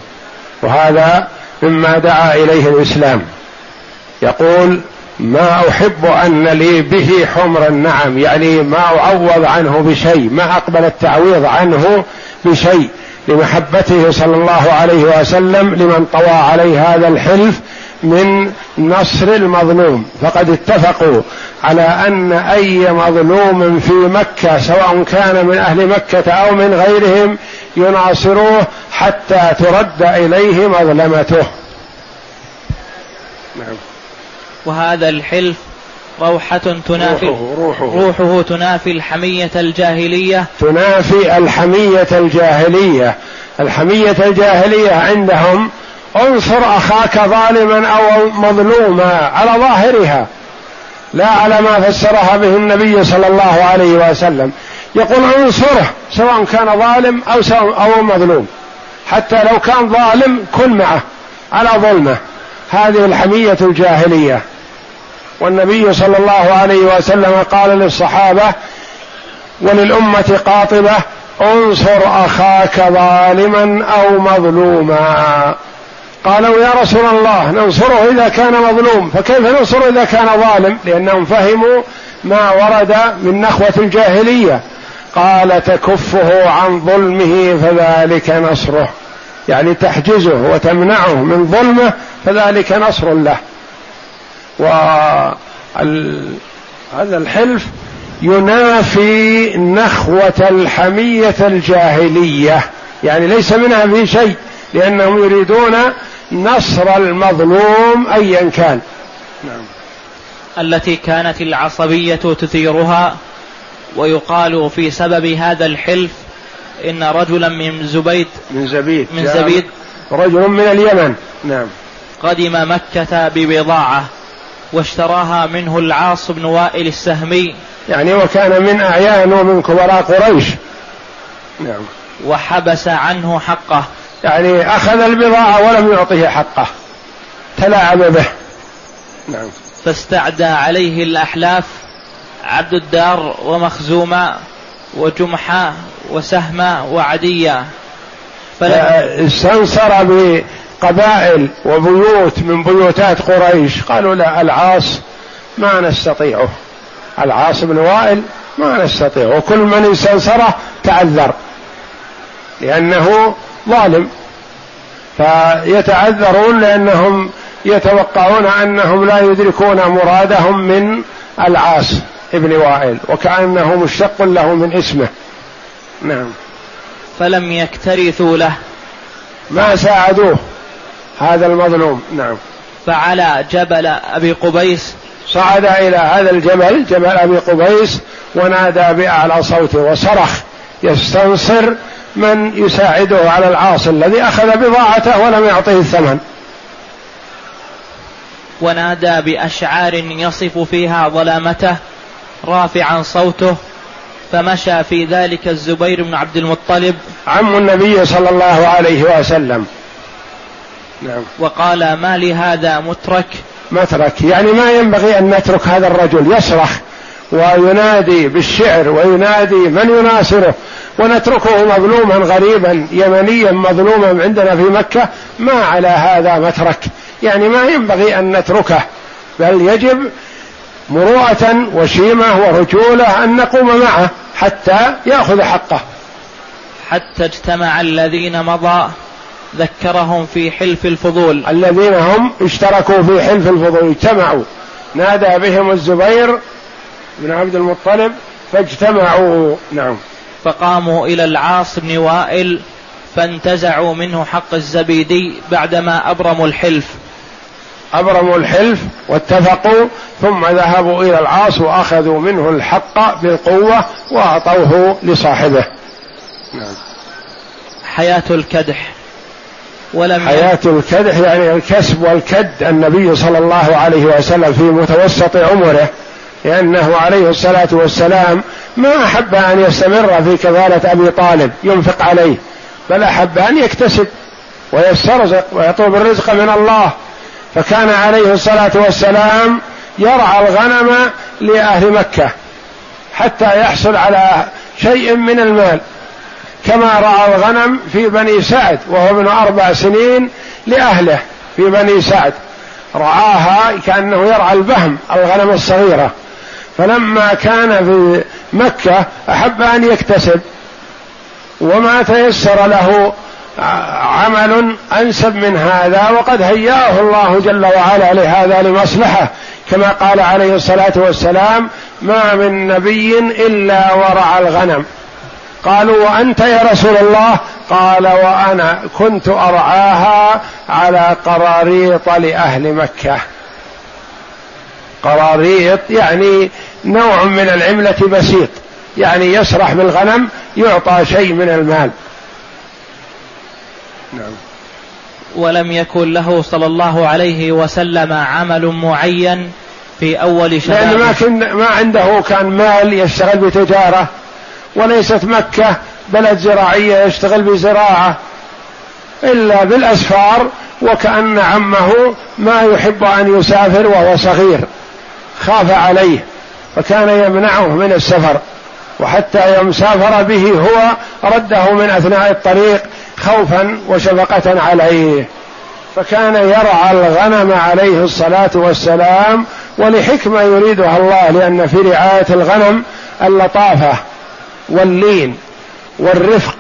وهذا مما دعا إليه الإسلام. يقول ما أحب أن لي به حمر النعم. يعني ما أعوض عنه بشيء ما أقبل التعويض عنه بشيء. لمحبته صلى الله عليه وسلم لمن طوى عليه هذا الحلف من نصر المظلوم. فقد اتفقوا على أن أي مظلوم في مكة سواء كان من أهل مكة أو من غيرهم يناصروه حتى ترد إليه مظلمته. نعم. وهذا الحلف روحة تنافي روحه, روحه, روحه تنافي الحمية الجاهلية. تنافي الحمية الجاهلية. الحمية الجاهلية عندهم انصر أخاك ظالما أو مظلوما على ظاهرها. لا على ما فسرها به النبي صلى الله عليه وسلم. يقول انصره سواء كان ظالم أو أو مظلوم. حتى لو كان ظالم كن معه على ظلمه. هذه الحمية الجاهلية. والنبي صلى الله عليه وسلم قال للصحابة وللأمة قاطبة انصر أخاك ظالما أو مظلوما. قالوا يا رسول الله ننصره إذا كان مظلوم. فكيف ننصره إذا كان ظالم؟ لأنهم فهموا ما ورد من نخوة الجاهلية. قال تكفه عن ظلمه فذلك نصره. يعني تحجزه وتمنعه من ظلمه فذلك نصر له. وهذا الحلف ينافي نخوة الحمية الجاهلية. يعني ليس منها في شيء لأنهم يريدون نصر المظلوم أيا كان. نعم. التي كانت العصبية تثيرها ويقال في سبب هذا الحلف إن رجلا من زبيد من زبيد من زبيد رجل من اليمن. نعم. قدم مكة ببضاعة. واشتراها منه العاص بن وائل السهمي. يعني وكان من أعيان ومن كبراء قريش. نعم. وحبس عنه حقه. يعني أخذ البضاعة ولم يعطه حقه. تلاعب به. نعم. فاستعدى عليه الأحلاف عبد الدار ومخزومة وجمحة وسهمة وعدية. استنصر قبائل وبيوت من بيوتات قريش. قالوا لا العاص ما نستطيعه. العاص بن وائل ما نستطيع وكل من استنصره تعذر لأنه ظالم. فيتعذرون لأنهم يتوقعون أنهم لا يدركون مرادهم من العاص ابن وائل وكأنه مشتق له من اسمه. نعم. فلم يكترثوا له. ما ساعدوه. هذا المظلوم. نعم. فعلى جبل أبي قبيس. صعد إلى هذا الجبل جبل أبي قبيس ونادى بأعلى صوته وصرخ. يستنصر من يساعده على العاصي الذي أخذ بضاعته ولم يعطه الثمن. ونادى بأشعار يصف فيها ظلامته رافعا صوته فمشى في ذلك الزبير بن عبد المطلب. عم النبي صلى الله عليه وسلم. نعم. وقال ما لهذا مترك؟ مترك. يعني ما ينبغي أن نترك هذا الرجل. يصرخ وينادي بالشعر وينادي من يناصره. ونتركه مظلوما غريبا يمنيا مظلوما عندنا في مكة. ما على هذا مترك. يعني ما ينبغي أن نتركه. بل يجب مروءة وشيمة ورجولة أن نقوم معه حتى يأخذ حقه. حتى اجتمع الذين مضى ذكرهم في حلف الفضول. الذين هم اشتركوا في حلف الفضول اجتمعوا. نادى بهم الزبير بن عبد المطلب فاجتمعوا. نعم. فقاموا إلى العاص بن وائل فانتزعوا منه حق الزبيدي بعدما أبرموا الحلف. أبرموا الحلف واتفقوا ثم ذهبوا إلى العاص وأخذوا منه الحق بالقوة وأعطوه لصاحبه. نعم. حياة الكدح. ولم حياة الكدح يعني الكسب والكد النبي صلى الله عليه وسلم في متوسط عمره لأنه عليه الصلاة والسلام ما أحب أن يستمر في كفالة أبي طالب ينفق عليه بل أحب أن يكتسب ويسترزق ويطلب الرزق من الله. فكان عليه الصلاة والسلام يرعى الغنم لأهل مكة حتى يحصل على شيء من المال. كما رعى الغنم في بني سعد وهو ابن أربع سنين لأهله في بني سعد. رعاها كأنه يرعى البهم الغنم الصغيرة. فلما كان في مكة أحب أن يكتسب وما تيسر له عمل أنسب من هذا وقد هيأه الله جل وعلا لهذا لمصلحة. كما قال عليه الصلاة والسلام ما من نبي إلا ورع الغنم. قالوا وأنت يا رسول الله؟ قال وأنا كنت أرعاها على قراريط لأهل مكة. قراريط يعني نوع من العملة بسيط يعني يسرح بالغنم يعطى شيء من المال. نعم. ولم يكن له صلى الله عليه وسلم عمل معين في أول شبابه لأن ما, كن ما عنده كان مال يشتغل بتجارة. وليست مكة بلد زراعية يشتغل بزراعة إلا بالأسفار وكأن عمه ما يحب أن يسافر وهو صغير. خاف عليه فكان يمنعه من السفر وحتى يوم سافر به هو رده من أثناء الطريق خوفا وشفقة عليه. فكان يرعى الغنم عليه الصلاة والسلام ولحكمة يريدها الله لأن في رعاية الغنم اللطافة. واللين والرفق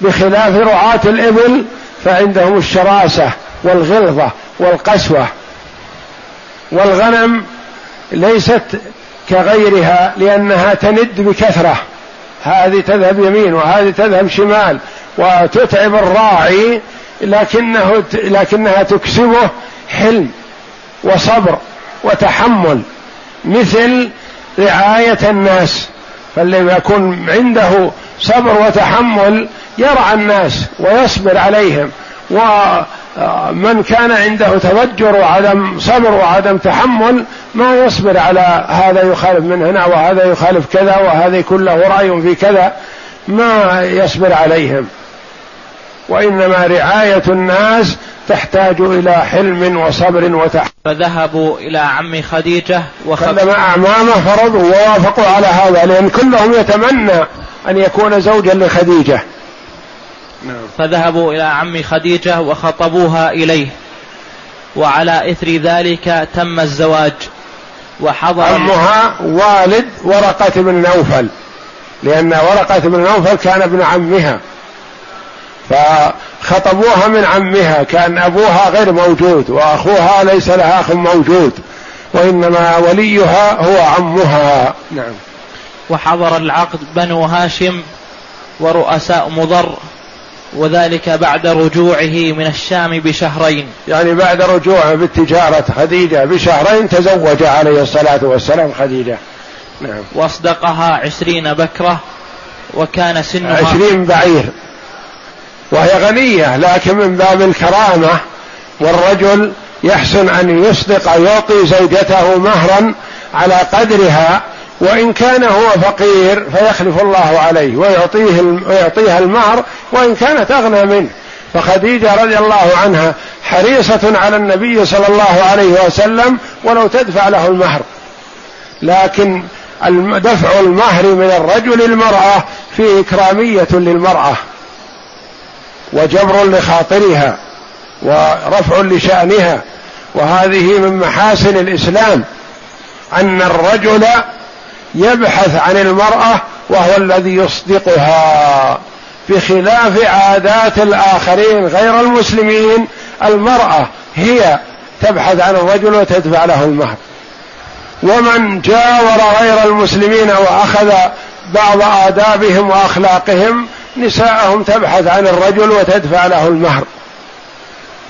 بخلاف رعاة الإبل فعندهم الشراسة والغلظة والقسوة والغنم ليست كغيرها لأنها تند بكثرة. هذه تذهب يمين وهذه تذهب شمال وتتعب الراعي لكنه لكنها تكسبه حلم وصبر وتحمل مثل رعاية الناس. فالذي يكون عنده صبر وتحمل يرعى الناس ويصبر عليهم. ومن كان عنده تفجر وعدم صبر وعدم تحمل ما يصبر على هذا يخالف من هنا وهذا يخالف كذا وهذا يكون له رأي في كذا. ما يصبر عليهم. وإنما رعاية الناس تحتاج إلى حلم وصبر وتحمل فذهبوا إلى عم خديجة وخدم أعمامه فرضوا ووافقوا على هذا لأن كلهم يتمنى أن يكون زوجا لخديجة. نعم. فذهبوا إلى عم خديجة وخطبوها إليه. وعلى إثر ذلك تم الزواج. وحضر عمها والد ورقة بن نوفل لأن ورقة بن نوفل كان ابن عمها. فخطبوها من عمها كان أبوها غير موجود وأخوها ليس لها أخ موجود وإنما وليها هو عمها. نعم. وحضر العقد بنو هاشم ورؤساء مضر وذلك بعد رجوعه من الشام بشهرين. يعني بعد رجوعه بالتجارة خديجة بشهرين تزوج عليه الصلاة والسلام خديجة. نعم. وأصدقها عشرين بكرة وكان سنها عشرين بعير. وهي غنية لكن من باب الكرامة والرجل يحسن أن يصدق يعطي زوجته مهرا على قدرها وإن كان هو فقير فيخلف الله عليه ويعطيه ويعطيها المهر وإن كانت أغنى منه. فخديجة رضي الله عنها حريصة على النبي صلى الله عليه وسلم ولو تدفع له المهر. لكن دفع المهر من الرجل المرأة فيه إكرامية للمرأة. وجبر لخاطرها ورفع لشأنها. وهذه من محاسن الإسلام. أن الرجل يبحث عن المرأة وهو الذي يصدقها بخلاف عادات الآخرين غير المسلمين. المرأة هي تبحث عن الرجل وتدفع له المهر. ومن جاور غير المسلمين وأخذ بعض آدابهم وأخلاقهم نساءهم تبحث عن الرجل وتدفع له المهر.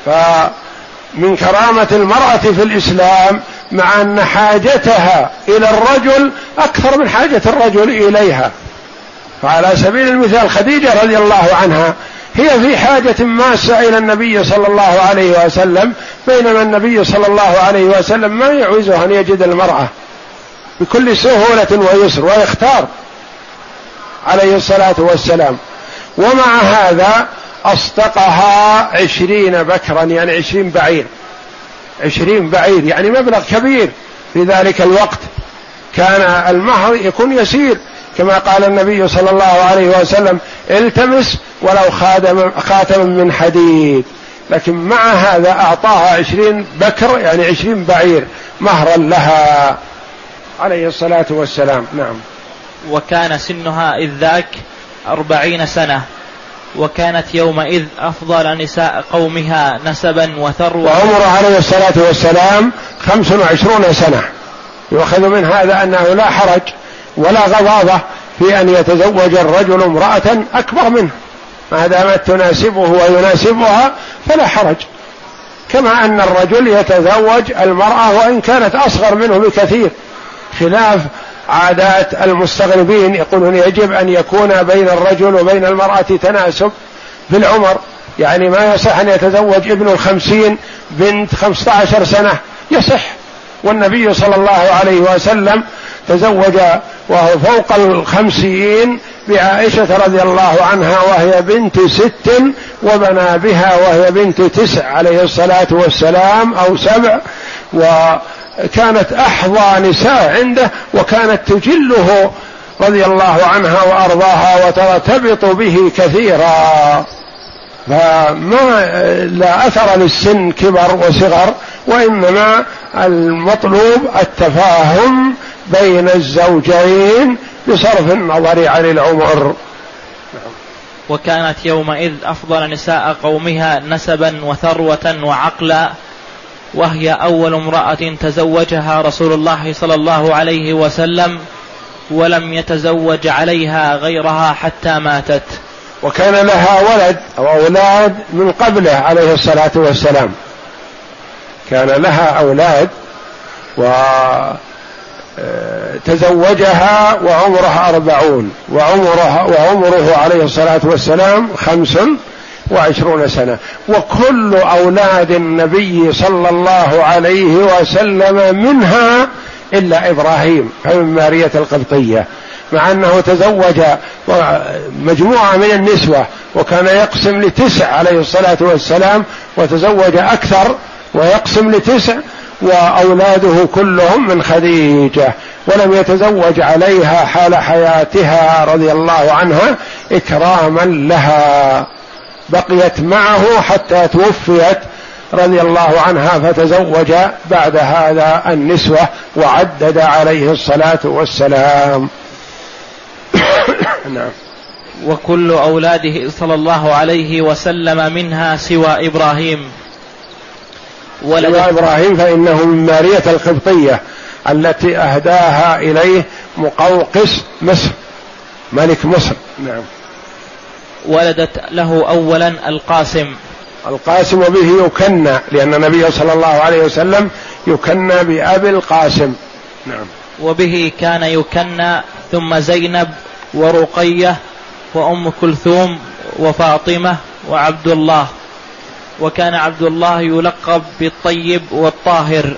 فمن كرامة المرأة في الإسلام مع أن حاجتها إلى الرجل أكثر من حاجة الرجل إليها. فعلى سبيل المثال خديجة رضي الله عنها هي في حاجة ماسة إلى النبي صلى الله عليه وسلم بينما النبي صلى الله عليه وسلم ما يعوزه أن يجد المرأة بكل سهولة ويسر ويختار عليه الصلاة والسلام. ومع هذا أصدقها عشرين بكرا يعني عشرين بعير. عشرين بعير يعني مبلغ كبير. في ذلك الوقت كان المهر يكون يسير. كما قال النبي صلى الله عليه وسلم التمس ولو خاتم خاتم من حديد. لكن مع هذا أعطاها عشرين بكر يعني عشرين بعير مهرا لها. عليه الصلاة والسلام. نعم. وكان سنها إذ ذاك أربعين سنة وكانت يومئذ أفضل نساء قومها نسبا وثروة. وعمر عليه الصلاة والسلام خمس وعشرون سنة. يؤخذ من هذا أنه لا حرج ولا غضاضة في أن يتزوج الرجل امرأة أكبر منه. ما دامت تناسبه ويناسبها فلا حرج. كما أن الرجل يتزوج المرأة وإن كانت أصغر منه بكثير خلاف عادات المستغربين يقولون يجب أن يكون بين الرجل وبين المرأة تناسب في العمر. يعني ما يصح أن يتزوج ابن الخمسين بنت خمسة عشر سنة. يصح. والنبي صلى الله عليه وسلم تزوج وهو فوق الخمسين بعائشة رضي الله عنها وهي بنت ست وبنى بها وهي بنت تسع عليه الصلاة والسلام أو سبع. وكانت أحظى نساء عنده وكانت تجله رضي الله عنها وأرضاها وترتبط به كثيرا. فما لا أثر للسن كبر وصغر وإنما المطلوب التفاهم بين الزوجين بصرف النظر عن العمر. وكانت يومئذ أفضل نساء قومها نسبا وثروة وعقلا. وهي أول امرأة تزوجها رسول الله صلى الله عليه وسلم ولم يتزوج عليها غيرها حتى ماتت. وكان لها ولد أو أولاد من قبله عليه الصلاة والسلام. كان لها أولاد و تزوجها وعمرها أربعون وعمرها وعمره عليه الصلاة والسلام خمس وعشرون سنة. وكل أولاد النبي صلى الله عليه وسلم منها إلا إبراهيم فمن مارية القبطية. مع أنه تزوج مجموعة من النسوة وكان يقسم لتسع عليه الصلاة والسلام وتزوج أكثر ويقسم لتسع وأولاده كلهم من خديجة. ولم يتزوج عليها حال حياتها رضي الله عنها إكراما لها. بقيت معه حتى توفيت رضي الله عنها فتزوج بعد هذا النسوة وعدد عليه الصلاة والسلام. [COUGHS] نعم. وكل أولاده صلى الله عليه وسلم منها سوى إبراهيم. ولد سوى إبراهيم فإنه من مارية القبطية التي أهداها إليه مقوقس مصر ملك مصر. نعم. ولدت له أولا القاسم. القاسم وبه يكنى لأن النبي صلى الله عليه وسلم يكنى بأبي القاسم. نعم. وبه كان يكنى ثم زينب ورقية وأم كلثوم وفاطمة وعبد الله. وكان عبد الله يلقب بالطيب والطاهر.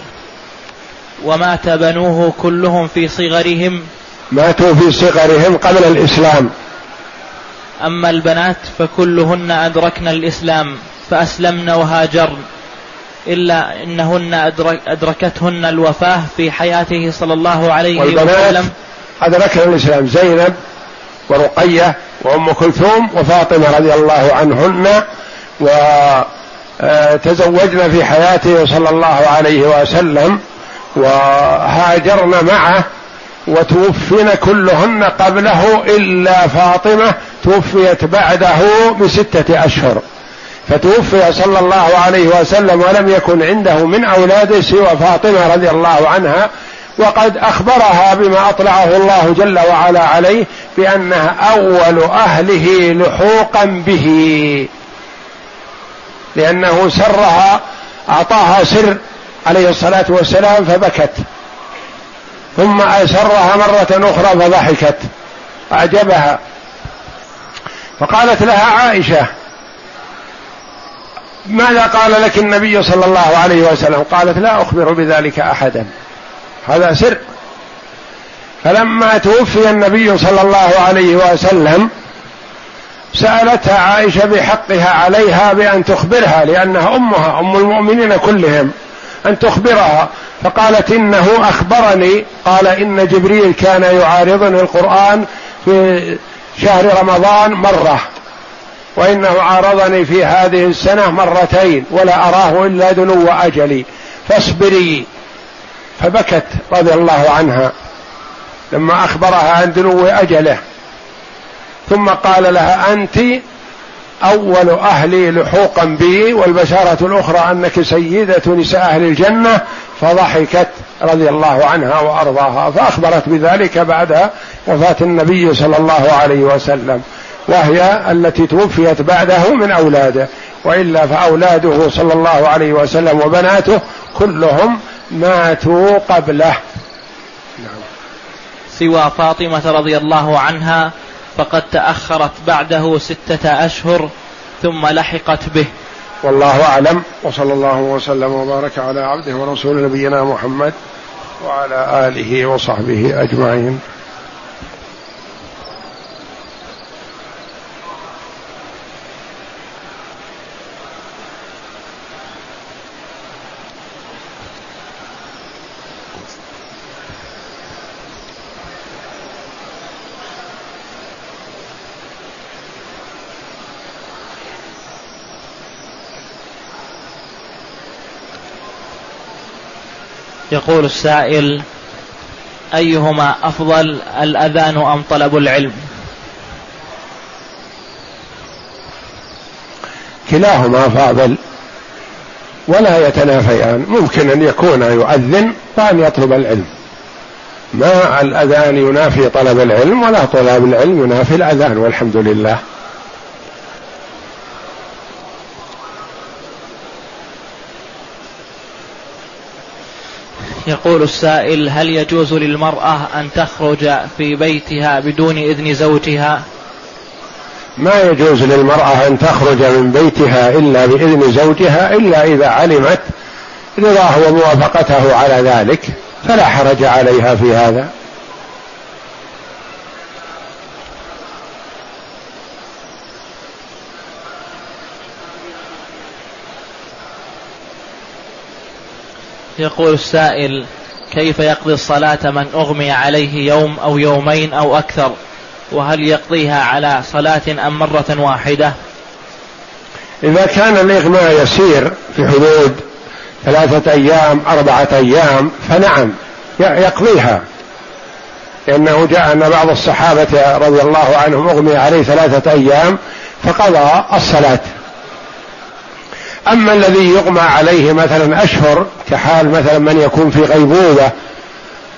ومات بنوه كلهم في صغرهم. ماتوا في صغرهم قبل الإسلام. أما البنات فكلهن أدركن الإسلام فأسلمن وهاجرن إلا إنهن أدرك أدركتهن الوفاة في حياته صلى الله عليه وسلم. أدركن الإسلام زينب ورقية وأم كلثوم وفاطمة رضي الله عنهن وتزوجن في حياته صلى الله عليه وسلم وهاجرن معه وتوفين كلهن قبله إلا فاطمة توفيت بعده بستة أشهر. فتوفي صلى الله عليه وسلم ولم يكن عنده من أولاده سوى فاطمة رضي الله عنها وقد أخبرها بما أطلعه الله جل وعلا عليه بأنها أول أهله لحوقا به. لأنه سرها أعطاها سر عليه الصلاة والسلام فبكت. ثم أسرها مرة أخرى فضحكت. أعجبها. فقالت لها عائشة ماذا قال لك النبي صلى الله عليه وسلم؟ قالت لا أخبر بذلك أحدا. هذا سر. فلما توفي النبي صلى الله عليه وسلم سألتها عائشة بحقها عليها بأن تخبرها لأنها أمها أم المؤمنين كلهم أن تخبرها. فقالت إنه أخبرني قال إن جبريل كان يعارضني القرآن في شهر رمضان مرة وإنه عارضني في هذه السنة مرتين ولا أراه إلا دنو أجلي فاصبري. فبكت رضي الله عنها لما أخبرها عن دنو أجله. ثم قال لها أنت أول أهلي لحوقا بي والبشارة الأخرى أنك سيدة نساء أهل الجنة فضحكت. رضي الله عنها وأرضاها فأخبرت بذلك بعد وفاة النبي صلى الله عليه وسلم وهي التي توفيت بعده من أولاده وإلا فأولاده صلى الله عليه وسلم وبناته كلهم ماتوا قبله نعم. سوى فاطمة رضي الله عنها فقد تأخرت بعده ستة أشهر ثم لحقت به والله أعلم. وصلى الله وسلم وبارك على عبده ورسول نبينا محمد وعلى آله وصحبه أجمعين. يقول السائل أيهما أفضل الأذان أم طلب العلم؟ كلاهما فاضل ولا يتنافيان. ممكن أن يكون يؤذن وأن يطلب العلم. ما الأذان ينافي طلب العلم ولا طلب العلم ينافي الأذان والحمد لله. يقول السائل هل يجوز للمرأة أن تخرج في بيتها بدون إذن زوجها؟ ما يجوز للمرأة أن تخرج من بيتها إلا بإذن زوجها إلا إذا علمت رضاه وموافقته على ذلك فلا حرج عليها في هذا. يقول السائل كيف يقضي الصلاة من أغمي عليه يوم أو يومين أو أكثر؟ وهل يقضيها على صلاة أم مرة واحدة؟ إذا كان الإغماء يسير في حدود ثلاثة أيام أربعة أيام فنعم يقضيها. لأنه جاء أن بعض الصحابة رضي الله عنهم أغمي عليه ثلاثة أيام فقضى الصلاة. أما الذي يغمى عليه مثلا أشهر كحال مثلا من يكون في غيبوبة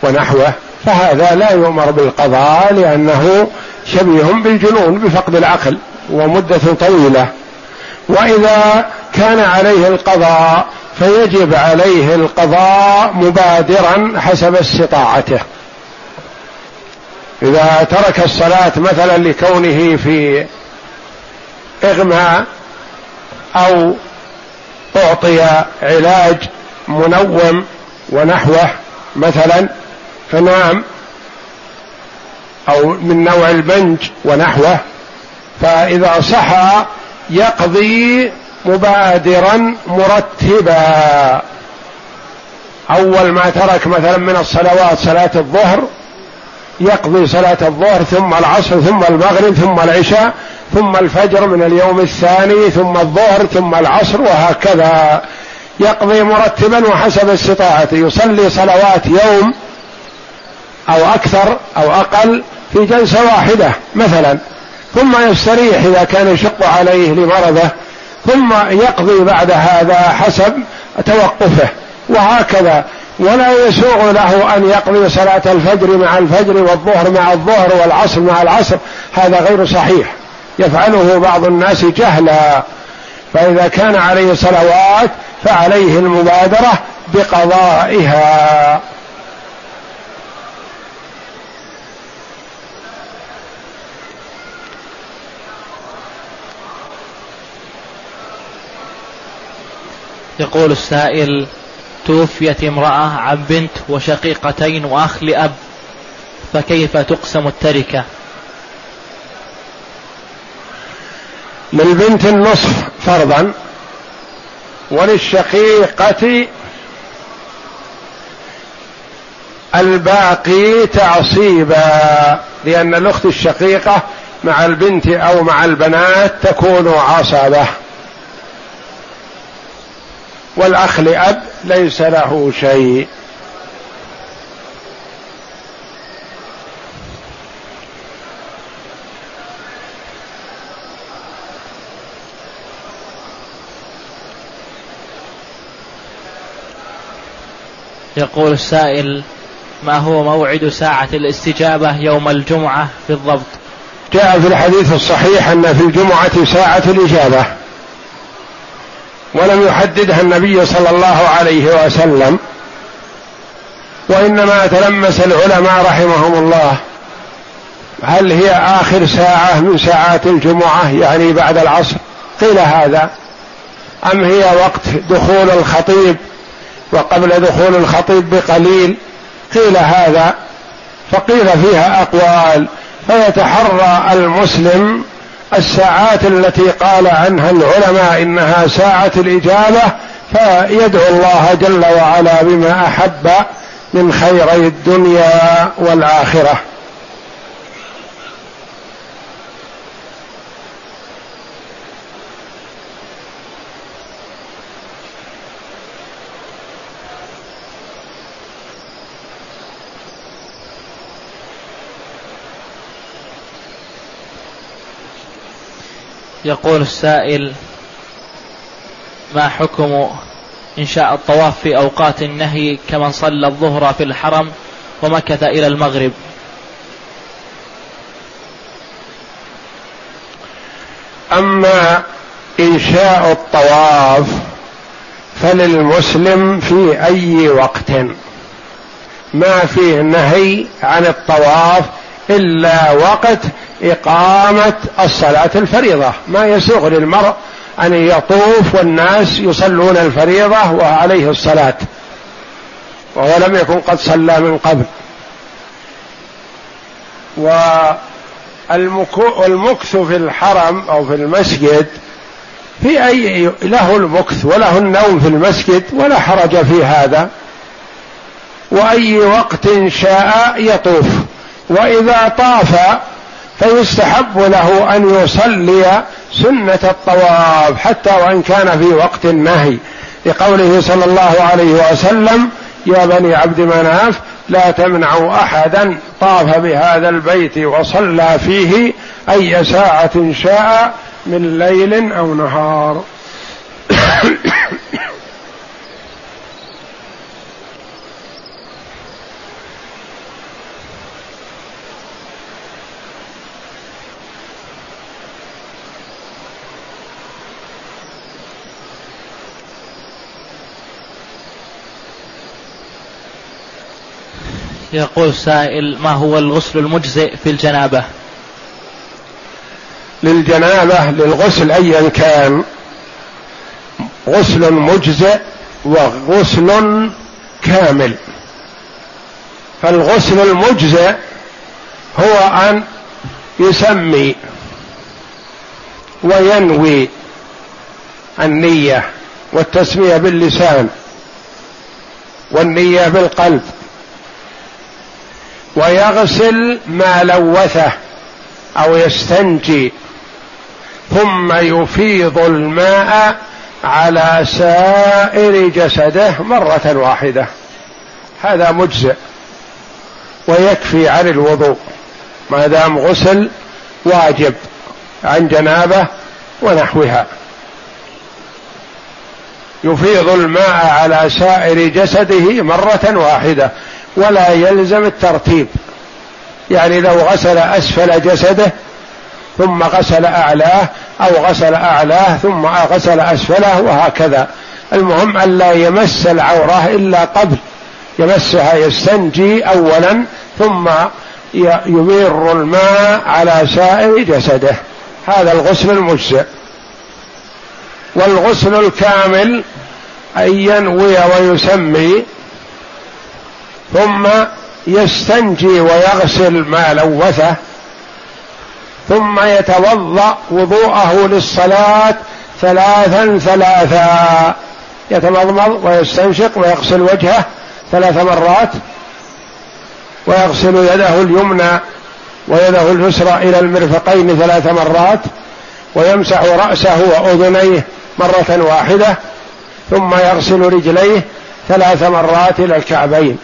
ونحوه فهذا لا يؤمر بالقضاء لأنه شبيه بالجنون بفقد العقل ومدة طويلة. وإذا كان عليه القضاء فيجب عليه القضاء مبادرا حسب استطاعته. إذا ترك الصلاة مثلا لكونه في إغماء أو أعطي علاج منوم ونحوه مثلا فنام أو من نوع البنج ونحوه فإذا صحى يقضي مبادرا مرتبا. أول ما ترك مثلا من الصلوات صلاة الظهر يقضي صلاة الظهر ثم العصر ثم المغرب ثم العشاء ثم الفجر من اليوم الثاني ثم الظهر ثم العصر وهكذا. يقضي مرتبا وحسب استطاعته. يصلي صلوات يوم أو أكثر أو أقل في جلسة واحدة مثلا. ثم يستريح إذا كان يشق عليه لمرضه. ثم يقضي بعد هذا حسب توقفه. وهكذا. ولا يسوغ له أن يقضي صلاة الفجر مع الفجر والظهر مع الظهر والعصر مع العصر. هذا غير صحيح. يفعله بعض الناس جهلا. فإذا كان عليه صلوات فعليه المبادرة بقضائها. يقول السائل توفيت امرأة عن بنت وشقيقتين وأخ لأب فكيف تقسم التركة؟ للبنت النصف فرضا وللشقيقة الباقي تعصيبا لأن الأخت الشقيقة مع البنت أو مع البنات تكون عصبة. والأخ لأب ليس له شيء. يقول السائل ما هو موعد ساعة الاستجابة يوم الجمعة بالضبط جاء في الحديث الصحيح أن في الجمعة ساعة الإجابة. ولم يحددها النبي صلى الله عليه وسلم وإنما تلمس العلماء رحمهم الله. هل هي آخر ساعة من ساعات الجمعة يعني بعد العصر؟ قيل هذا. أم هي وقت دخول الخطيب؟ وقبل دخول الخطيب بقليل؟ قيل هذا. فقيل فيها أقوال. فيتحرى المسلم الساعات التي قال عنها العلماء إنها ساعة الإجابة فيدعو الله جل وعلا بما أحب من خيري الدنيا والآخرة. يقول السائل ما حكم إنشاء الطواف في أوقات النهي كمن صلى الظهر في الحرم ومكث إلى المغرب؟ أما إنشاء الطواف فللمسلم في أي وقت ما فيه نهي عن الطواف إلا وقت إقامة الصلاة الفريضة. ما يسوغ للمرء أن يطوف والناس يصلون الفريضة وعليه الصلاة. وهو لم يكن قد صلى من قبل. والمكث في الحرم أو في المسجد في أي له المكث وله النوم في المسجد ولا حرج في هذا. وأي وقت شاء يطوف. وإذا طاف فيستحب له أن يصلي سنة الطواف حتى وإن كان في وقت النهي. لقوله صلى الله عليه وسلم يا بني عبد مناف لا تمنعوا أحدا طاف بهذا البيت وصلى فيه أي ساعة شاء من ليل أو نهار. [COUGHS] يقول سائل ما هو الغسل المجزئ في الجنابة؟ للجنابة للغسل أيا كان غسل مجزئ وغسل كامل. فالغسل المجزئ هو أن يسمي وينوي النية والتسمية باللسان والنية بالقلب. ويغسل ما لوثه أو يستنجي ثم يفيض الماء على سائر جسده مرة واحدة. هذا مجزئ ويكفي عن الوضوء. ما دام غسل واجب عن جنابة ونحوها. يفيض الماء على سائر جسده مرة واحدة. ولا يلزم الترتيب. يعني لو غسل أسفل جسده ثم غسل أعلاه أو غسل أعلاه ثم غسل أسفله وهكذا. المهم الا يمس العورة إلا قبل. يمسها يستنجي اولا ثم يمير الماء على سائر جسده. هذا الغسل المجزئ. والغسل الكامل أن ينوي ويسمي ثم يستنجي ويغسل ما لوثه ثم يتوضأ وضوءه للصلاة ثلاثا ثلاثا. يتمضمض ويستنشق ويغسل وجهه ثلاث مرات ويغسل يده اليمنى ويده اليسرى إلى المرفقين ثلاث مرات ويمسح رأسه وأذنيه مرة واحدة ثم يغسل رجليه ثلاث مرات إلى الكعبين.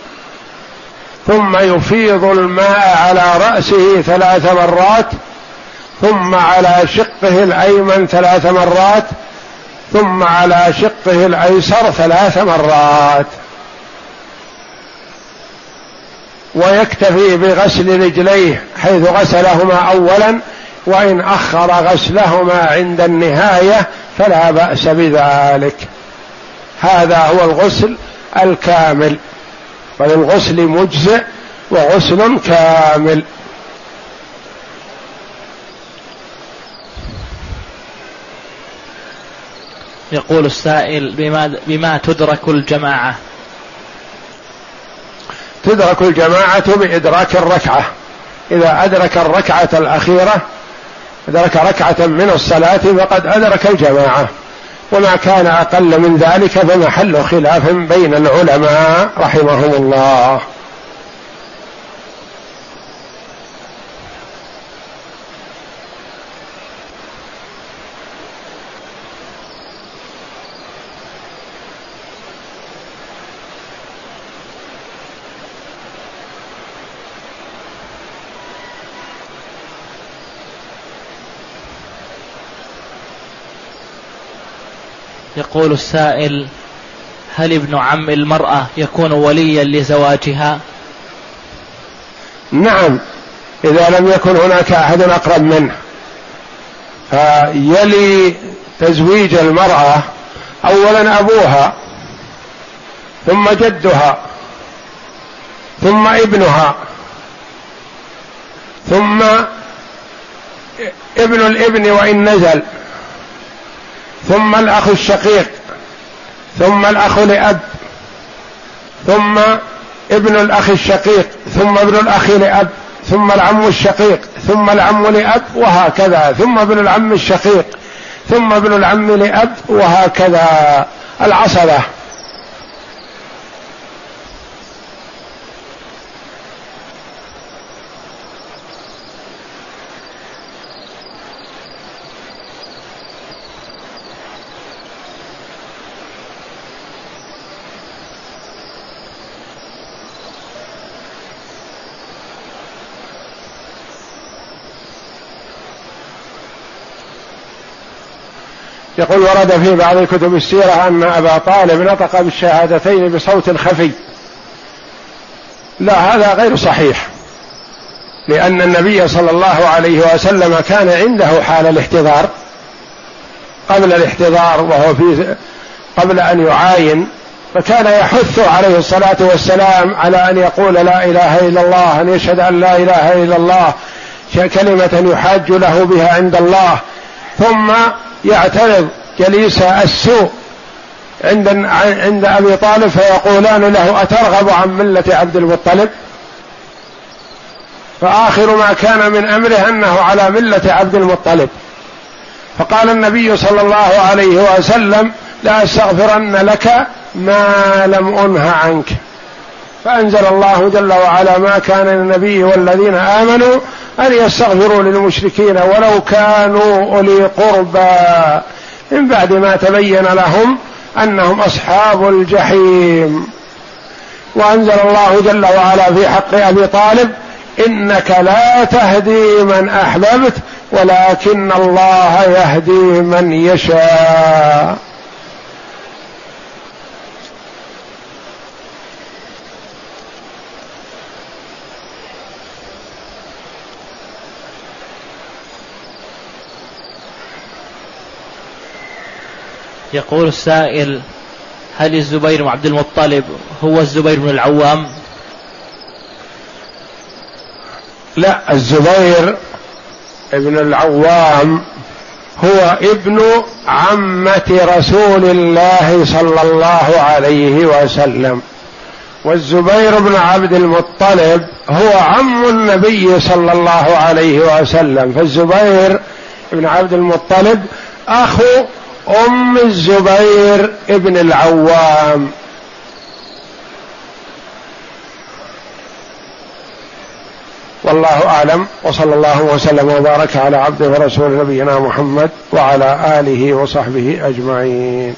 ثم يفيض الماء على رأسه ثلاث مرات ثم على شقه الأيمن ثلاث مرات ثم على شقه الأيسر ثلاث مرات. ويكتفي بغسل رجليه حيث غسلهما اولا وإن أخر غسلهما عند النهاية فلا بأس بذلك. هذا هو الغسل الكامل. فللغسل مجزئ وغسل كامل. يقول السائل بما بما تدرك الجماعة؟ تدرك الجماعة بإدراك الركعة. إذا أدرك الركعة الأخيرة أدرك ركعة من الصلاة فقد أدرك الجماعة. وما كان أقل من ذلك فمحل خلاف بين العلماء رحمهم الله. يقول السائل هل ابن عم المرأة يكون وليا لزواجها؟ نعم إذا لم يكن هناك أحد أقرب منه. فيلي تزويج المرأة أولا أبوها ثم جدها ثم ابنها ثم ابن الابن وإن نزل. ثم الأخ الشقيق ثم الأخ لأب ثم ابن الأخ الشقيق ثم ابن الأخ لأب ثم العم الشقيق ثم العم لأب وهكذا ثم ابن العم الشقيق ثم ابن العم لأب وهكذا. العصبة. يقول ورد في بعض كتب السيرة أن أبا طالب نطق بالشهادتين بصوت خفي. لا هذا غير صحيح. لأن النبي صلى الله عليه وسلم كان عنده حال الاحتضار. قبل الاحتضار وهو في قبل أن يعاين فكان يحث عليه الصلاة والسلام على أن يقول لا إله إلا الله أن يشهد أن لا إله إلا الله كلمة يحاج له بها عند الله. ثم يعترض جليس السوء عند عند أبي طالب فيقولان له أترغب عن ملة عبد المطلب؟ فآخر ما كان من أمره أنه على ملة عبد المطلب. فقال النبي صلى الله عليه وسلم لا أستغفرن لك ما لم أنه عنك. فأنزل الله جل وعلا ما كان للنبي والذين آمنوا أن يستغفروا للمشركين ولو كانوا أولي قربى. من بعد ما تبين لهم أنهم أصحاب الجحيم. وأنزل الله جل وعلا في حق أبي طالب إنك لا تهدي من أحببت ولكن الله يهدي من يشاء. يقول السائل هل الزبير بن عبد المطلب هو الزبير بن العوام؟ لا الزبير ابن العوام هو ابن عمة رسول الله صلى الله عليه وسلم. والزبير بن عبد المطلب هو عم النبي صلى الله عليه وسلم. فالزبير بن عبد المطلب أخو أم الزبير ابن العوام. والله أعلم وصلى الله وسلم وبارك على عبده ورسول نبينا محمد وعلى آله وصحبه أجمعين.